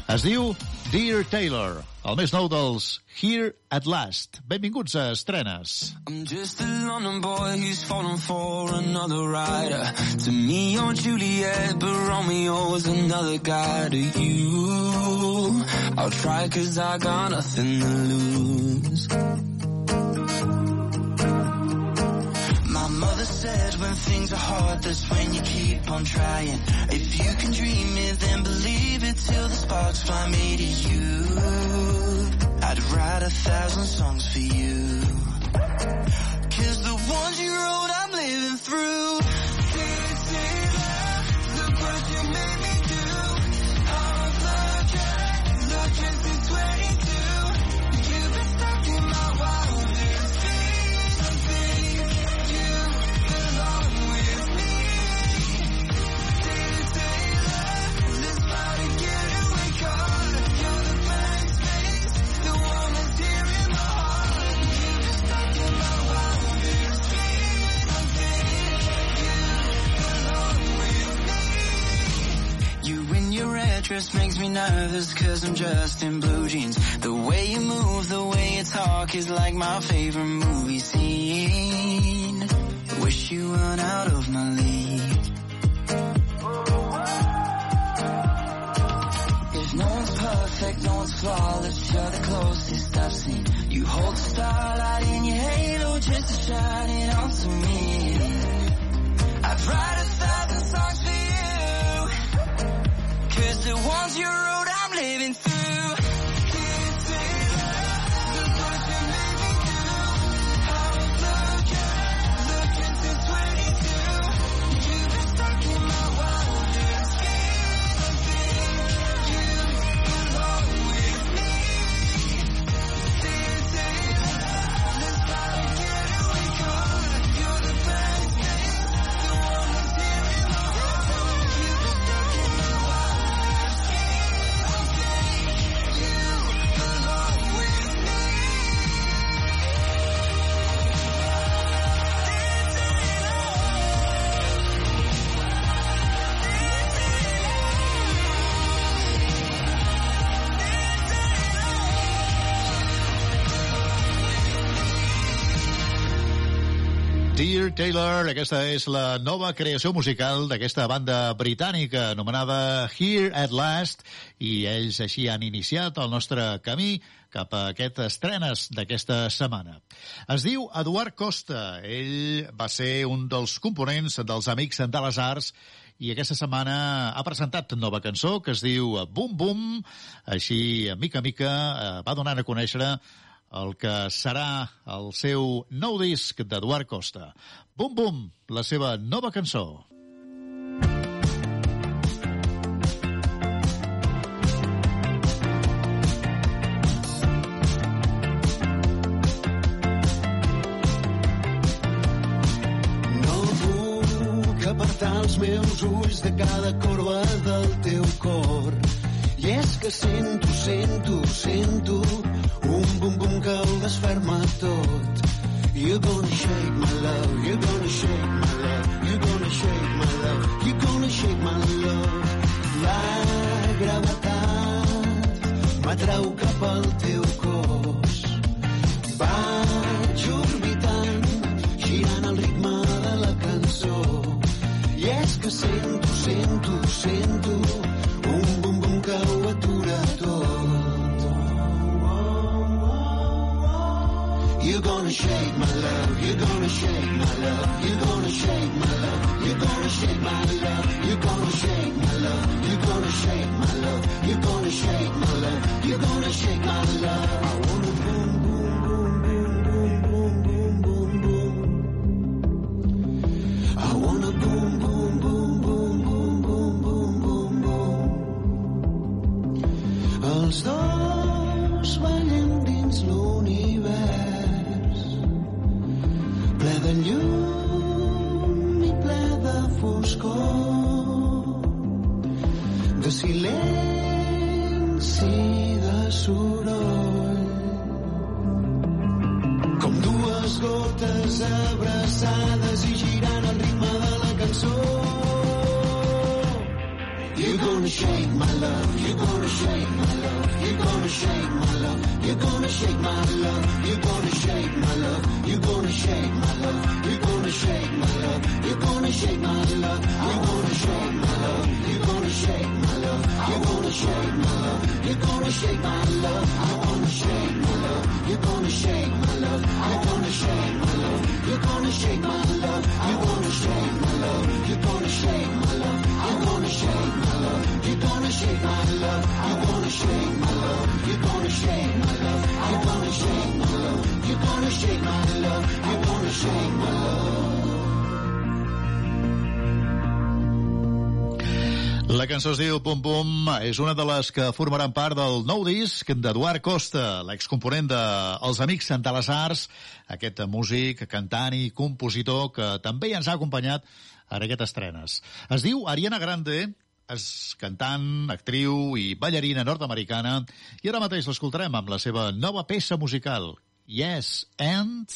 Es diu Dear Taylor, el més nou dels Here at Last. Benvinguts a Estrenes. I'm just a London boy who's fallen for another rider. To me, you're Juliet, but Romeo's another guy to you. I'll try cause I got nothing to lose. Mother said when things are hard, that's when you keep on trying. If you can dream it, then believe it till the sparks fly me to you. I'd write a thousand songs for you. Cause the ones you wrote, I'm living through. Look what you made me do. I'm looking, looking since 22. In dress makes me nervous cause I'm just in blue jeans. The way you move, the way you talk is like my favorite movie scene. Wish you weren't out of my league. If no one's perfect, no one's flawless, you're the closest I've seen. You hold the starlight in your halo just to shine it onto me. I'd write a thousand songs for. Cause the ones you wrote, I'm living through. Taylor, aquesta és la nova creació musical d'aquesta banda britànica anomenada Here at Last i ells així han iniciat el nostre camí cap a aquestes estrenes d'aquesta setmana. Es diu Eduard Costa. Ell va ser un dels components dels Amics de les Arts i aquesta setmana ha presentat nova cançó que es diu Boom Boom. Així, mica a mica, eh, va donant a conèixer el que serà el seu nou disc d'Eduard Costa. Bum Bum, la seva nova cançó. Els meus ulls de cada corba del teu cor. És que sento, sento, sento un bum bum que ho desferma tot. You're gonna shake my love, you're gonna shake my love, you're gonna shake my love, you're gonna shake my love. La gravetat m'atrau cap al teu cos. Vaig orbitant, girant al ritme de la cançó. I és que sento, sento, sento gonna shake my love, you're gonna shake my love, you're gonna shake my love, you're gonna shake my love, you're gonna shake my love, you're gonna shake my love, you're gonna shake my love, you're gonna shake my love. I wanna boom boom boom boom boom boom boom boom boom. I wanna boom boom boom boom boom boom boom boom boom. Els de llum i ple de foscor de silenci i de soroll com dues gotes abraçades gonna shake my love, you're gonna shake my love, you're gonna shake my love, you're gonna shake my love, you're gonna shake my love, you're gonna shake my love, you're gonna shake my love, you're gonna shake my love, you're gonna shake my love, you're gonna shake my love, you're gonna shake my love, you're gonna shake my love, I wanna shake my love, you're gonna shake my love, I wanna shake my love, you're gonna shake my love, you're gonna shake my love, you're gonna shake my love, you're gonna shake my love, shake my love, shake my love, shake my love, shake my love, shake my love, shake my love. La cançó es diu Pum Pum, és una de les que formaran part del nou disc d'Eduard Costa, l'excomponent de Els Amics de les Arts, aquest músic, cantant i compositor que també ens ha acompanyat en aquestes estrenes. Es diu Ariana Grande, és cantant, actriu i ballarina nord-americana. I ara mateix l'escoltarem amb la seva nova peça musical, Yes and...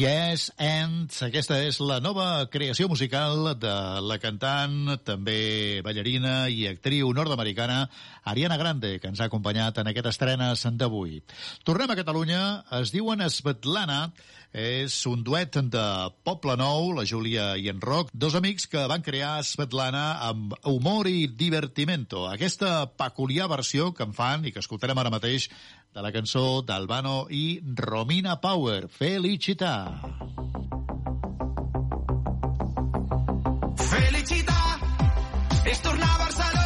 Yes and aquesta és la nova creació musical de la cantant, també ballarina i actriu nord-americana Ariana Grande, que ens ha acompanyat en aquest estrenes d'avui. Tornem a Catalunya, es diuen Svetlana, és un duet de Poble Nou, la Júlia i en Roc, dos amics que van crear Svetlana amb humor i divertimento. Aquesta peculiar versió que en fan i que escoltarem ara mateix de la cançó d'Albano i Romina Power, Felicità. Felicità és tornar a Barcelona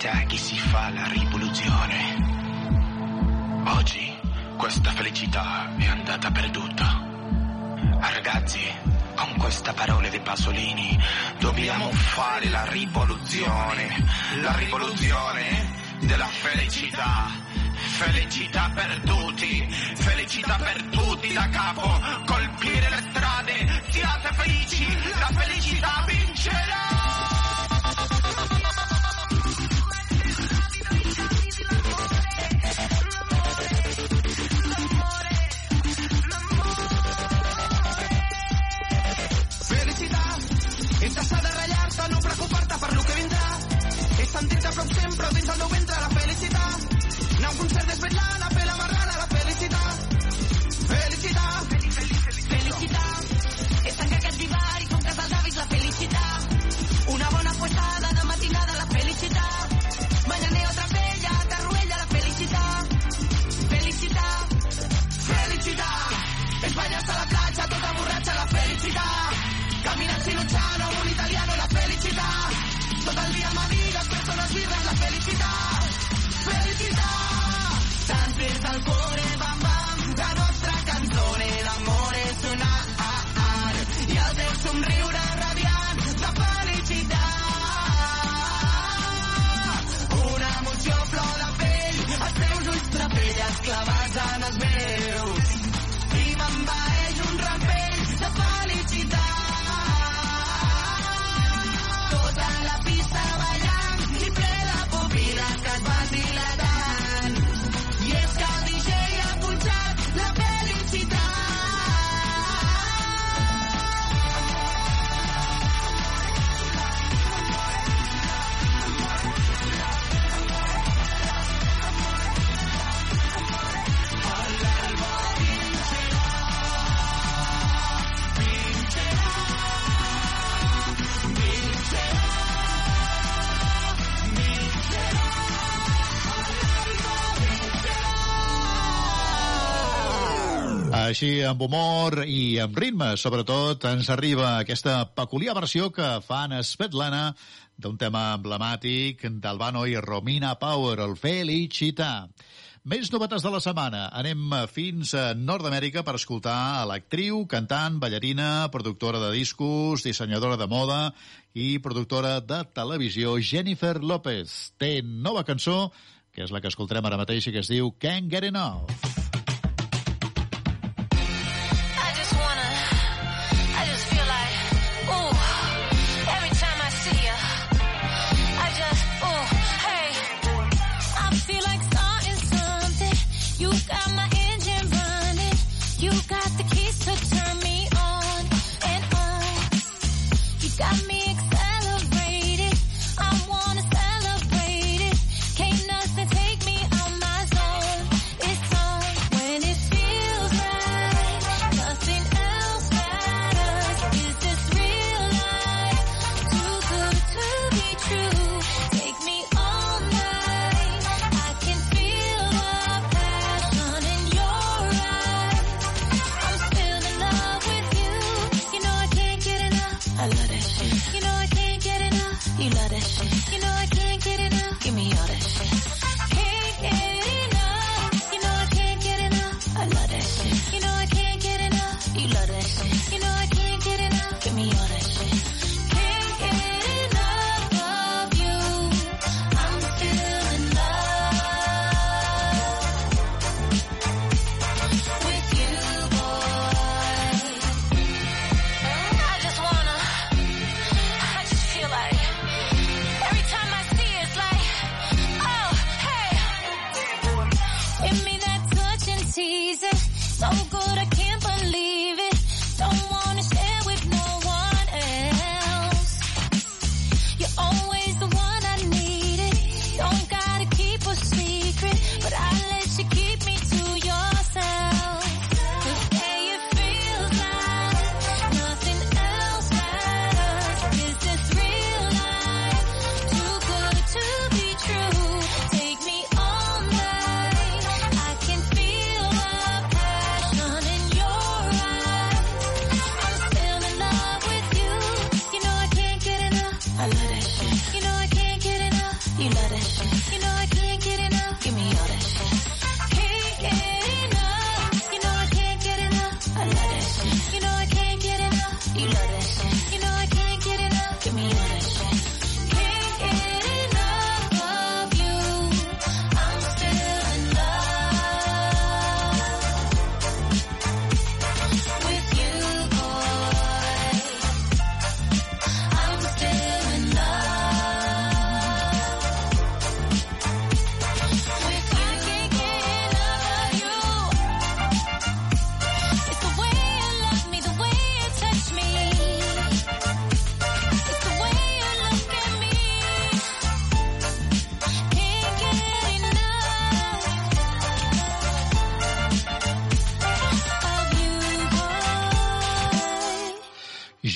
felicità che si fa la rivoluzione. Oggi questa felicità è andata perduta. Ragazzi, con queste parole dei Pasolini dobbiamo fare la rivoluzione, la rivoluzione della felicità. Felicità per tutti, felicità per tutti da capo, colpire le strade, siate felici, la felicità vincerà! És sentir-te a prop sempre dins el meu ventre, la felicitat. Anar a un concert d'Esvetlana, fer la així amb humor i amb ritme, sobretot, ens arriba aquesta peculiar versió que fan Svetlana d'un tema emblemàtic d'Albano i Romina Power, el Felicità. Més novetats de la setmana. Anem fins a Nord-Amèrica per escoltar l'actriu, cantant, ballarina, productora de discos, dissenyadora de moda i productora de televisió Jennifer López. Té nova cançó, que és la que escoltarem ara mateix i que es diu Can't Get Enough.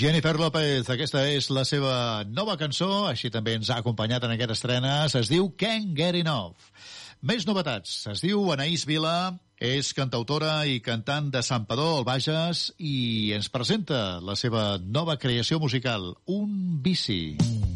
Jennifer López, aquesta és la seva nova cançó, així també ens ha acompanyat en aquesta estrena, es diu Can't Get Enough. Més novetats, es diu Anaïs Vila, és cantautora i cantant de Sant Padó, al Bages, i ens presenta la seva nova creació musical, Un bici. Mm.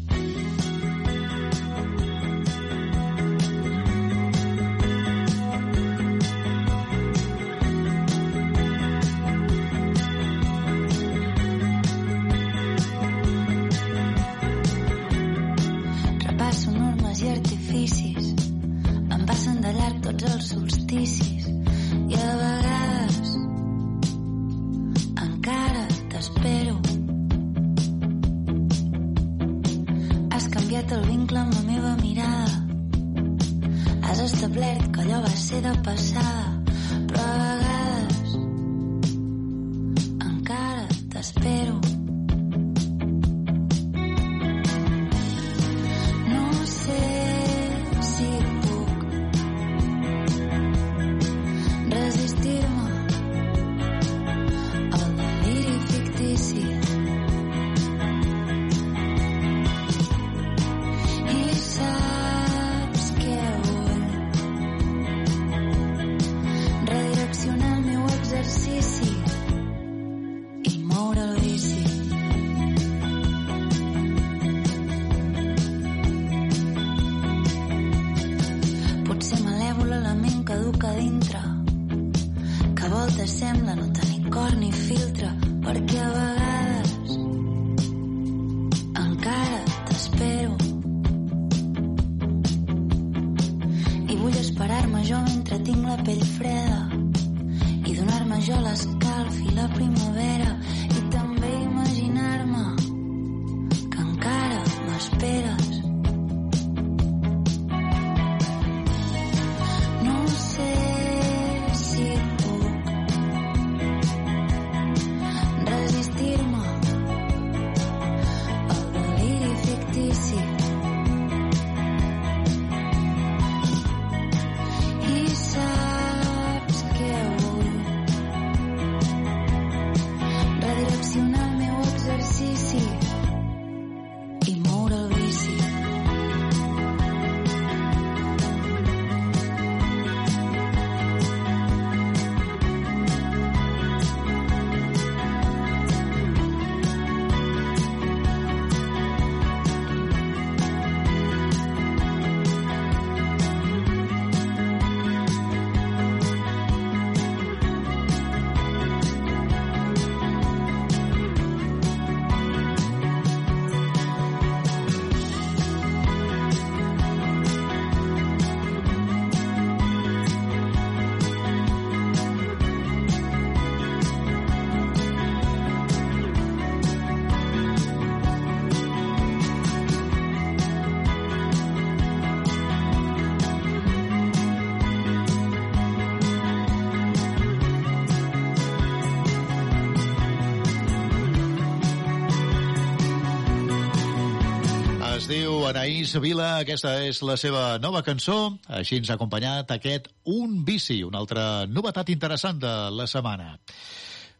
Diu Anaïs Vila, aquesta és la seva nova cançó. Així ens ha acompanyat aquest Un bici, una altra novetat interessant de la setmana.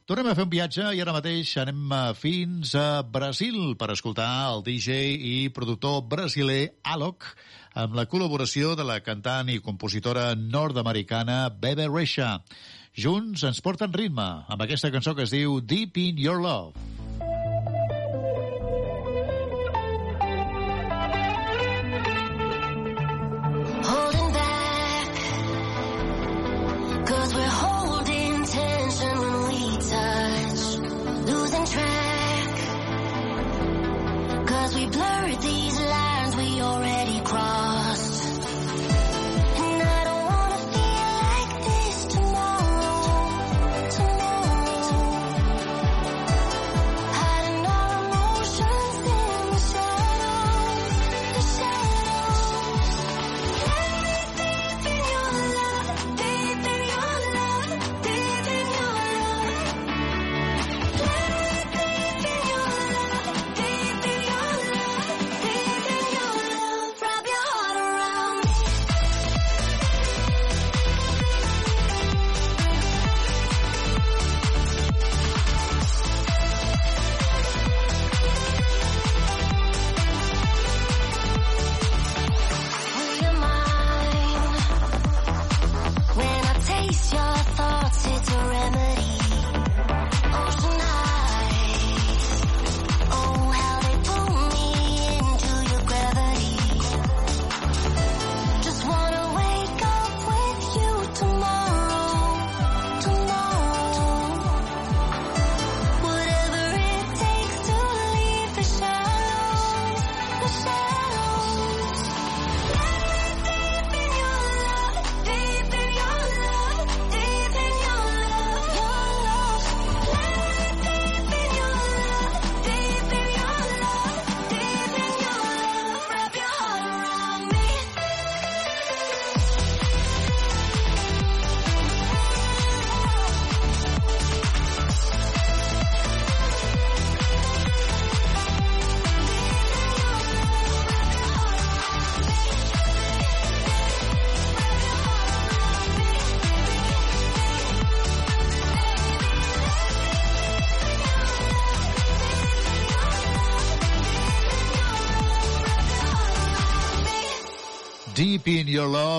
Tornem a fer un viatge i ara mateix anem eh, fins a Brasil per escoltar el DJ i productor brasiler Alok amb la col·laboració de la cantant i compositora nord-americana Bebe Rexha. Junts ens porten ritme amb aquesta cançó que es diu Deep in Your Love.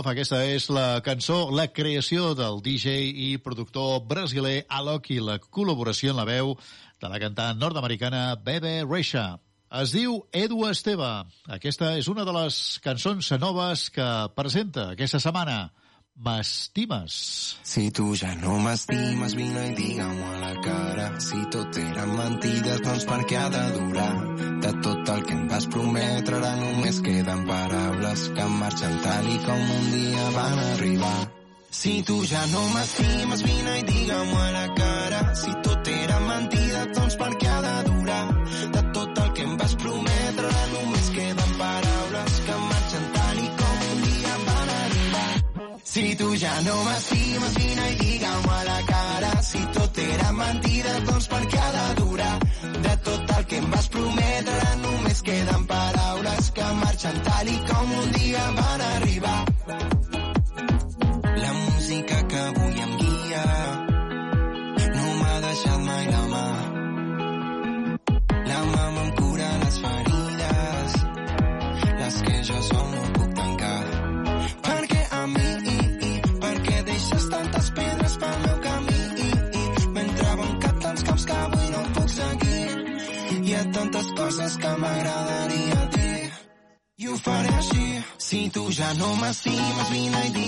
Love, aquesta és la cançó, la creació del DJ i productor brasiler Alok i la col·laboració en la veu de la cantant nord-americana Bebe Rexha. Es diu Edu Esteve. Aquesta és una de les cançons noves que presenta aquesta setmana. M'estimes. Si tu ja no m'estimes, vine i digue-m'ho a la cara. Si tot eren mentides, doncs per què ha de durar? De tot el que em vas prometre, ara només queden paraules que marxen tal i com un dia van arribar. Si tu ja no m'estimes, vine i digue-m'ho a la cara. Si tot era mentida, doncs per Si tu ja no m'estimes, vine i digue-m'ho a la cara. Si tot era mentida, doncs per què ha de durar? De tot el que em vas prometre, només queden paraules que marxen tal i com un dia van I know my C must be 90.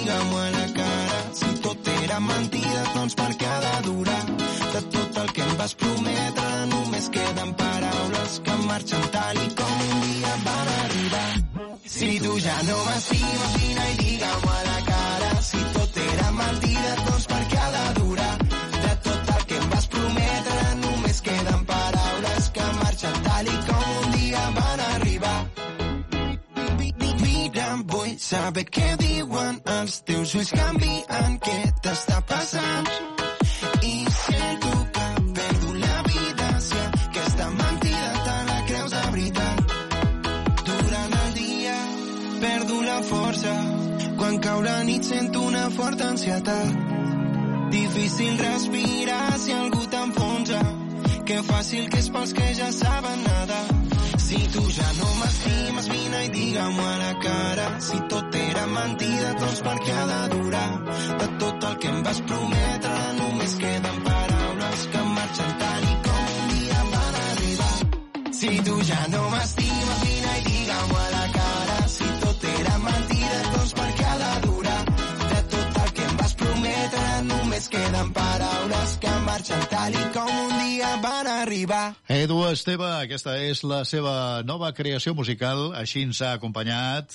És la seva nova creació musical, així ens ha acompanyat.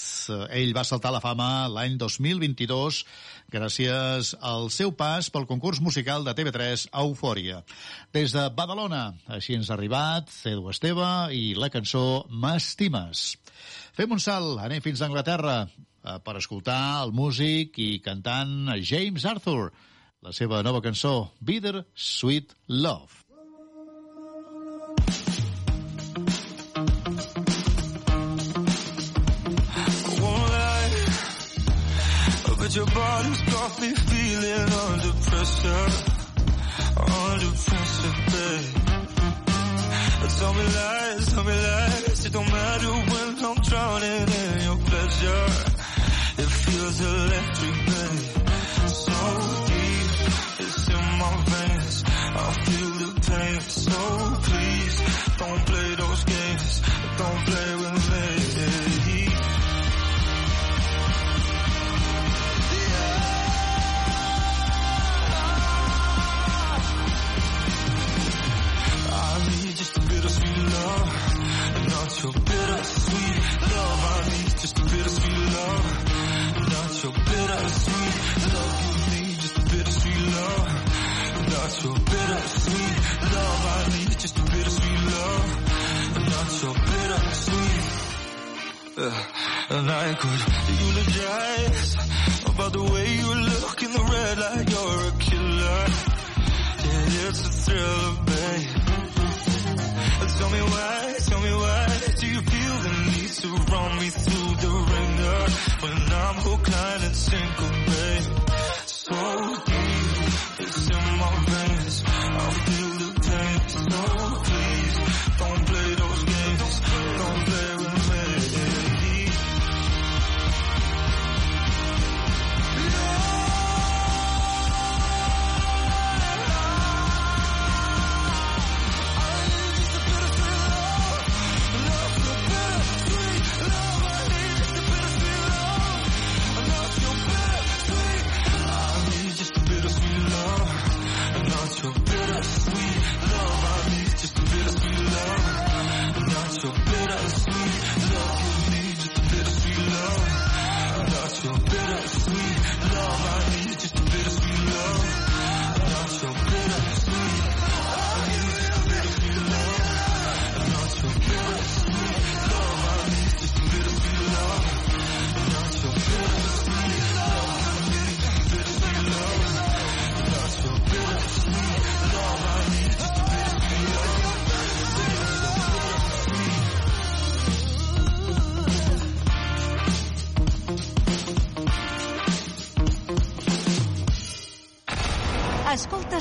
Ell va saltar la fama l'any 2022 gràcies al seu pas pel concurs musical de TV3 Eufòria. Des de Badalona, així ens ha arribat Edu Esteve i la cançó M'estimes. Fem un salt, anem fins a Anglaterra eh, per escoltar el músic i cantant James Arthur, la seva nova cançó Bitter Sweet Love. Your body's got me feeling under pressure, under pressure, babe. Tell me lies, tell me lies, it don't matter when I'm drowning in your pleasure. It feels electric, babe. So deep, it's in my veins. I feel the pain, so please don't play those games, don't play with me. I need just a bit of sweet love, not your bittersweet love. I need just a bit of sweet love, not your bittersweet love. You need just a bit of sweet love, not your bittersweet love. I need just a bit of sweet love, not your bittersweet. Uh, and I could eulogize about the way you look in the red light. You're a killer. Yeah, it's a thriller, babe. Tell me why, tell me why do you feel the need to run me through the ringer? When I'm hooked, and single,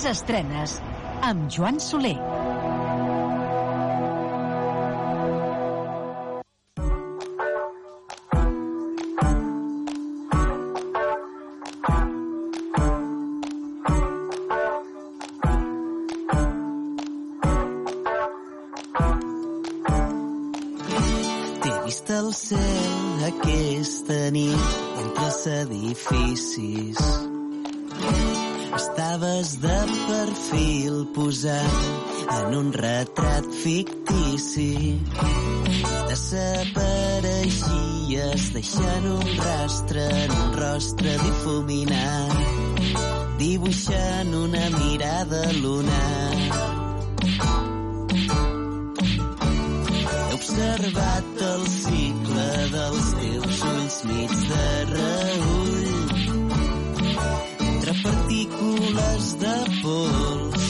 Estrenes amb Joan Soler. Cel edificis. Estaves de perfil posat en un retrat fictici. Desapareixies deixant un rastre en un rostre difuminat, dibuixant una mirada lunar. Observat el cicle dels teus ulls mig de entre partícules de pols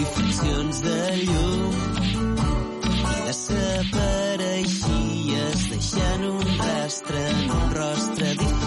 i friccions de llum i desapareixies deixant un rastre en un rostre difuminat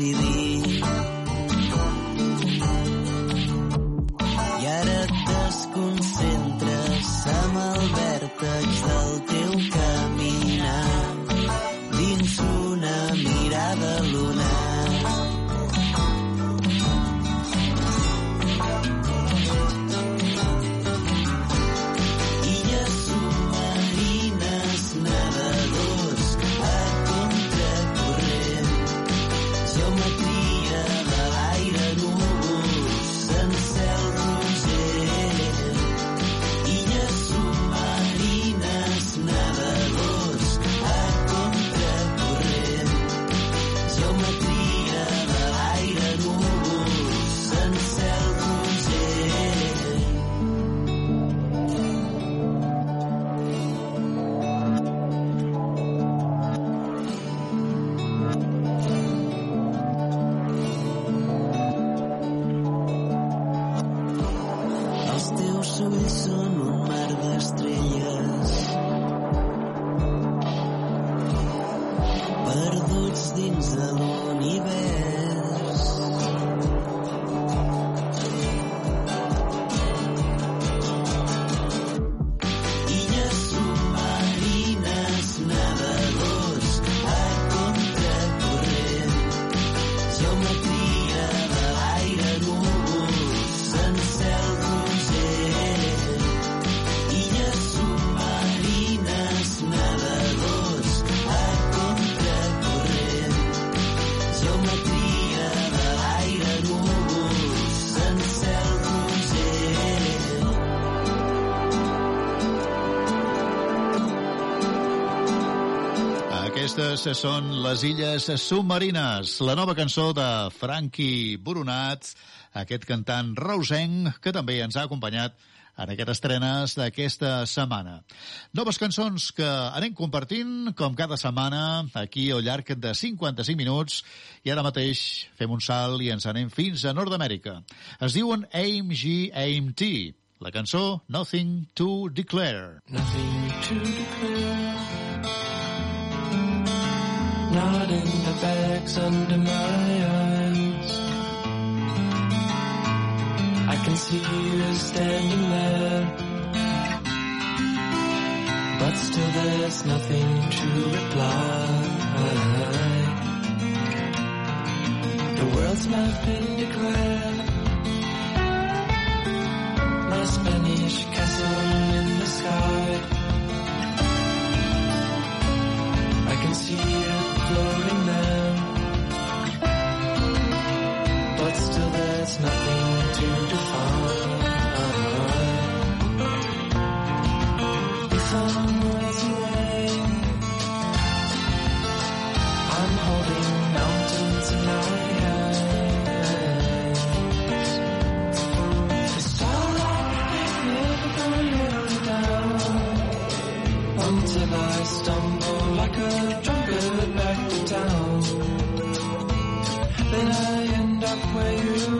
see Aquestes són les Illes Submarines, la nova cançó de Frankie Boronat, aquest cantant reusenc que també ens ha acompanyat en aquestes estrenes d'aquesta setmana. Noves cançons que anem compartint, com cada setmana, aquí al llarg de 55 minuts, i ara mateix fem un salt i ens anem fins a Nord-Amèrica. Es diuen AIM-G AIM-T, la cançó Nothing to Declare. Nothing to declare. Not in the bags under my eyes. I can see you standing there. But still there's nothing to reply. The world's my declared. My Spanish castle in the sky. I can see you. It's nothing to define. If I'm miles away, I'm holding mountains in my hands. Down until I stumble like a drunkard back to town. Then I end up where you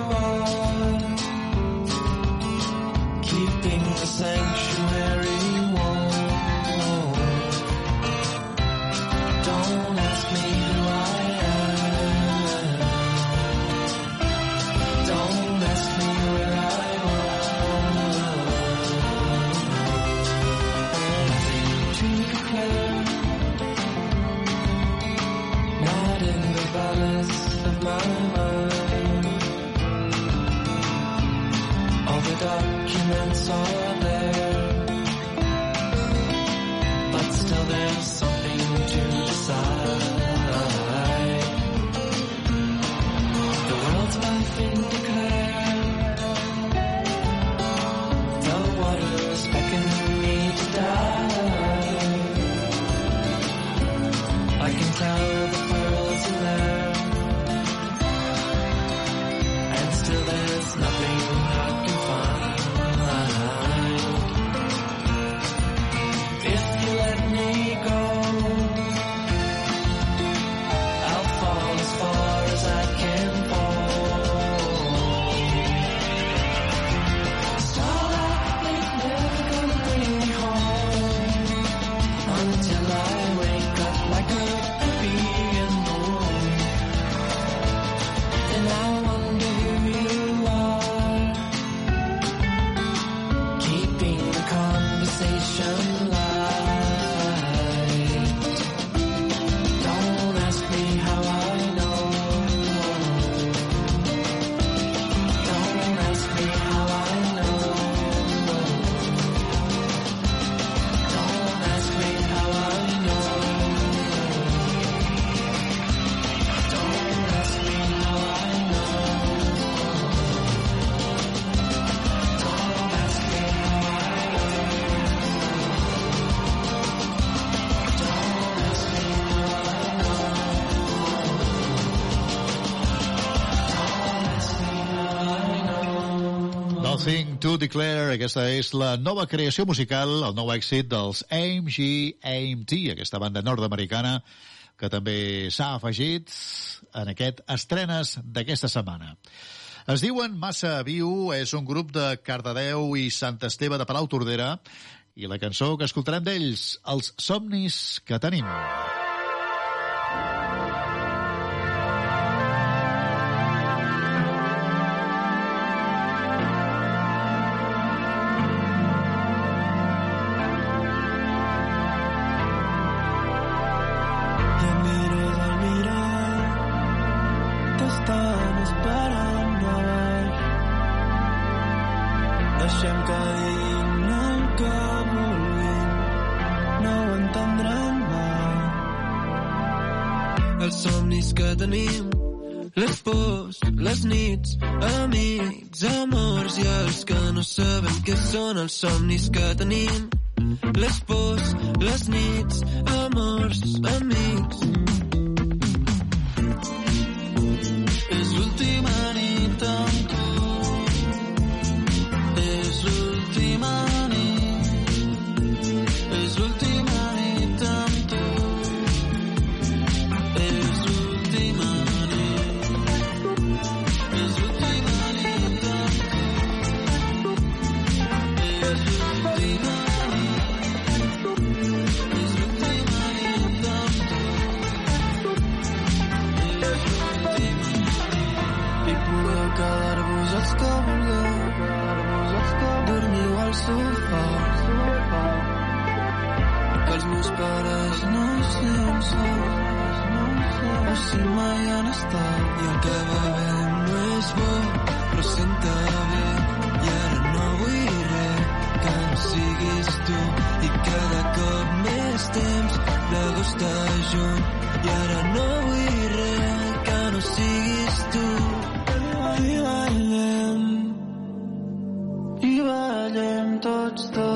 song. Claire, aquesta és la nova creació musical, el nou èxit dels AMG AMT, aquesta banda nord-americana que també s'ha afegit en aquest estrenes d'aquesta setmana. Es diuen Massa Viu, és un grup de Cardedeu i Sant Esteve de Palau Tordera, i la cançó que escoltarem d'ells, Els somnis que tenim. els somnis que tenim, les pors, les nits, amors, amics. senta bé i ara no vull res. Que no siguis tu i cada cop més temps l'agost està junt i ara no vull res. Que no siguis tu. I ballem i ballem tots dos.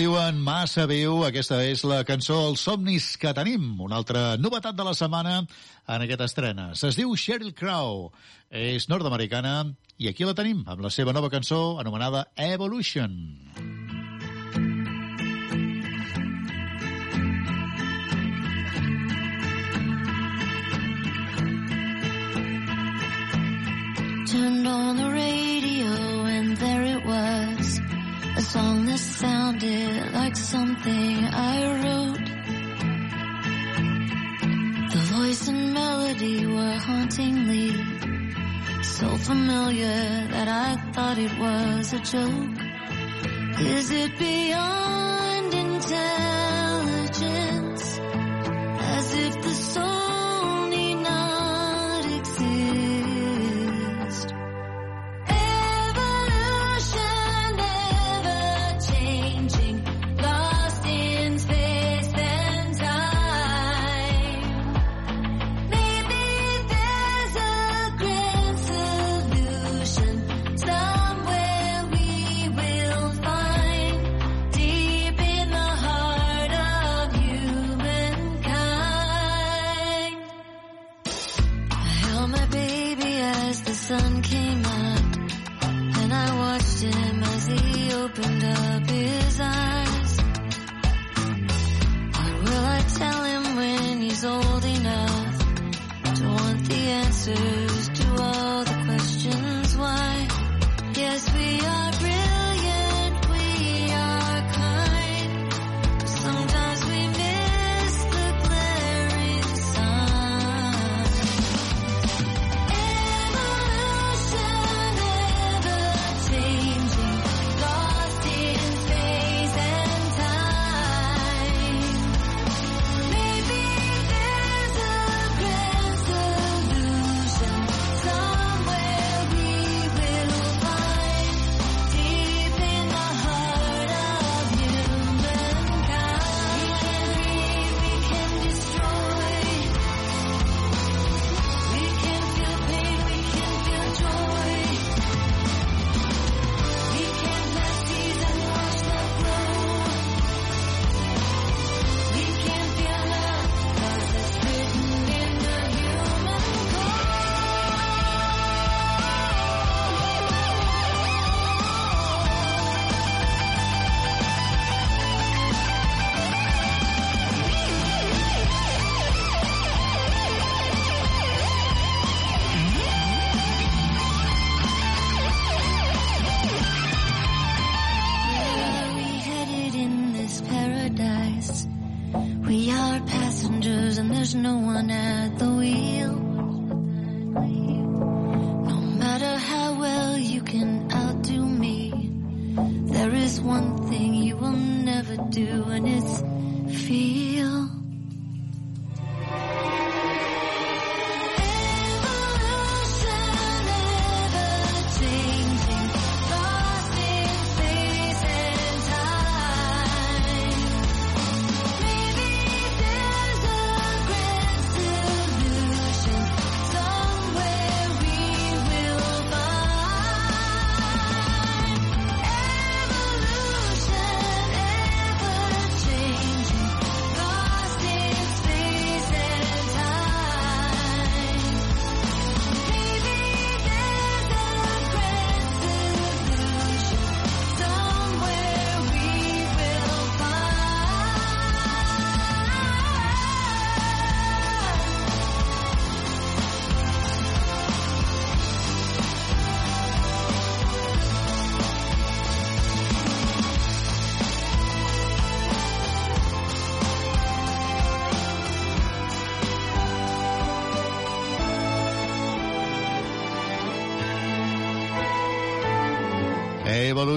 diuen Massa Viu. Aquesta és la cançó Els somnis que tenim, una altra novetat de la setmana en aquesta estrena. Es diu Sheryl Crow, és nord-americana i aquí la tenim amb la seva nova cançó anomenada Evolution. 手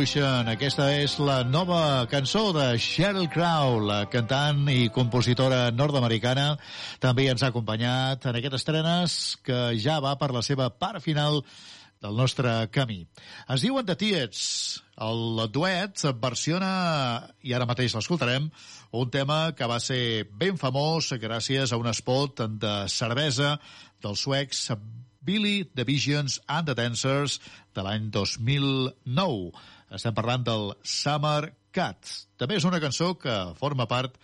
Evolution. Aquesta és la nova cançó de Sheryl Crow, la cantant i compositora nord-americana. També ens ha acompanyat en aquestes estrenes que ja va per la seva part final del nostre camí. Es diuen The Tiets. El duet versiona, i ara mateix l'escoltarem, un tema que va ser ben famós gràcies a un spot de cervesa dels suecs Billy, The Visions and the Dancers de l'any 2009. Estem parlant del Summer Cats. També és una cançó que forma part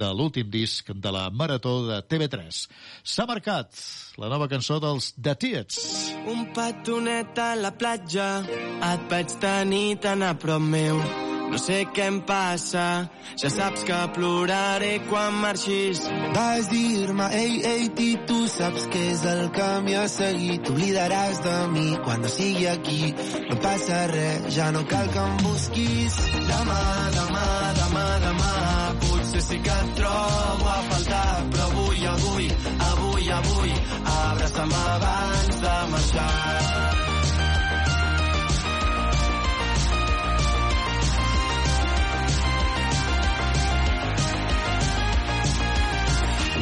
de l'últim disc de la Marató de TV3. Summer Cats, la nova cançó dels The Tiets. Un petonet a la platja, et vaig tenir tan a prop meu. No sé què em passa, ja saps que ploraré quan marxis. Vas dir-me, ei, ei, ti, tu saps què és el camí a seguir. T'oblidaràs de mi quan no sigui aquí. No passa res, ja no cal que em busquis. Demà, demà, demà, demà, potser sí que et trobo a faltar, però avui, avui, avui, avui, abraça'm abans de marxar.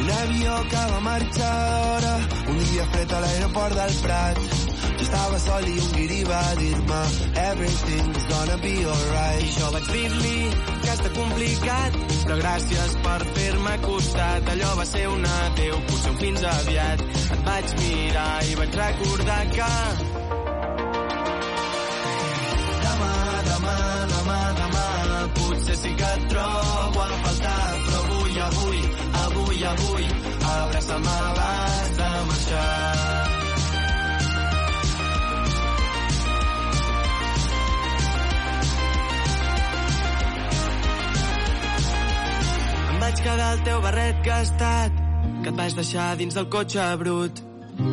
Un avió que va marxar d'hora, un dia fred a l'aeroport del Prat. Jo estava sol i un guiri va dir-me Everything's gonna be alright. I jo vaig dir-li que està complicat, però gràcies per fer-me costat. Allò va ser un adeu, potser un fins aviat. Et vaig mirar i vaig recordar que... Demà, demà, demà, demà, potser sí que et trobo a faltar, però avui, avui, avui, avui, abraça'm abans de marxar. Em vaig quedar al teu barret gastat, que et vaig deixar dins del cotxe brut.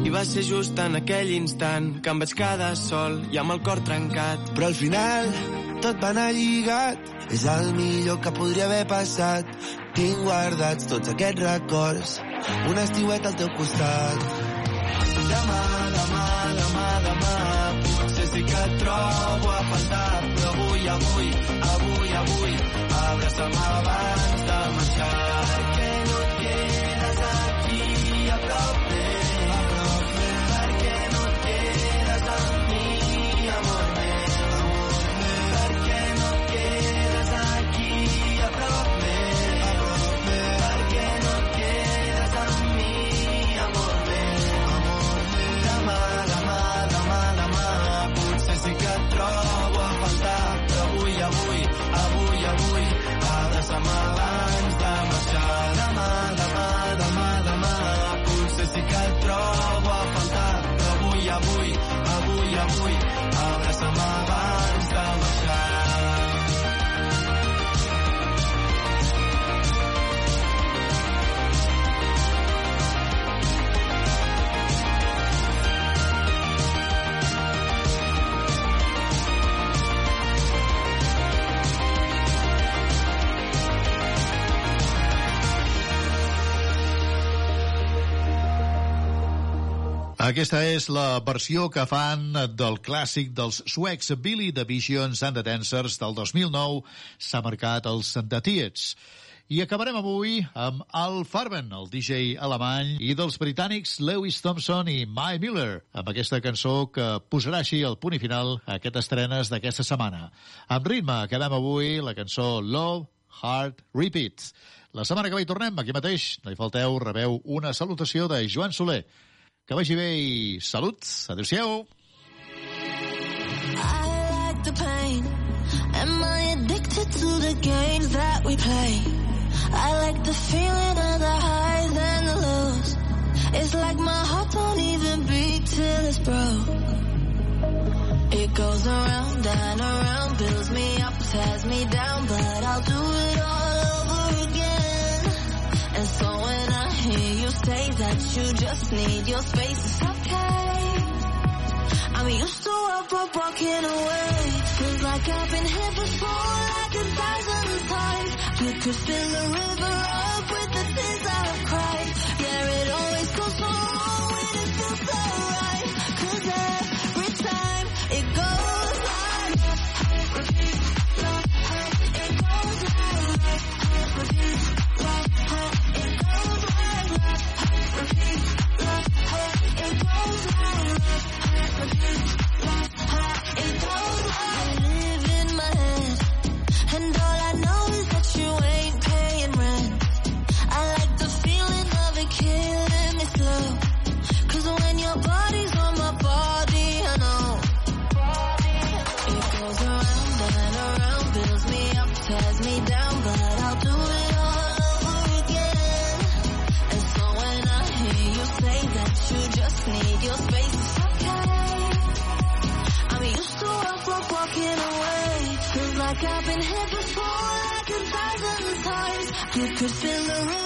I va ser just en aquell instant que em vaig quedar sol i amb el cor trencat. Però al final tot va anar lligat. És el millor que podria haver passat. Tinc guardats tots aquests records. Un estiuet al teu costat. Demà, demà, demà, demà, potser sí que et trobo a faltar, però avui, avui, avui, avui, abraça'm abans de marxar. Per Aquesta és la versió que fan del clàssic dels suecs Billy the Visions and the Dancers del 2009. S'ha marcat els The Tietz. I acabarem avui amb Al Farben, el DJ alemany, i dels britànics Lewis Thompson i Mai Miller, amb aquesta cançó que posarà així el punt i final a aquestes estrenes d'aquesta setmana. Amb ritme, acabem avui la cançó Love, Heart, Repeat. La setmana que ve hi tornem, aquí mateix, no hi falteu, rebeu una salutació de Joan Soler. Que vagi bé i salut. Adéu-siau. Am addicted to the games that we play? I like the feeling of the highs and the lows. It's like my heart don't even beat till it's broke. It goes around and around, builds me up, tears me down, but I'll do it all over again. And so when I say that you just need your space, it's okay. I'm used to up, up, walking away. Feels like I've been here before, like a thousand times. You could fill the river up with the tears I've Thank you. Could fill the river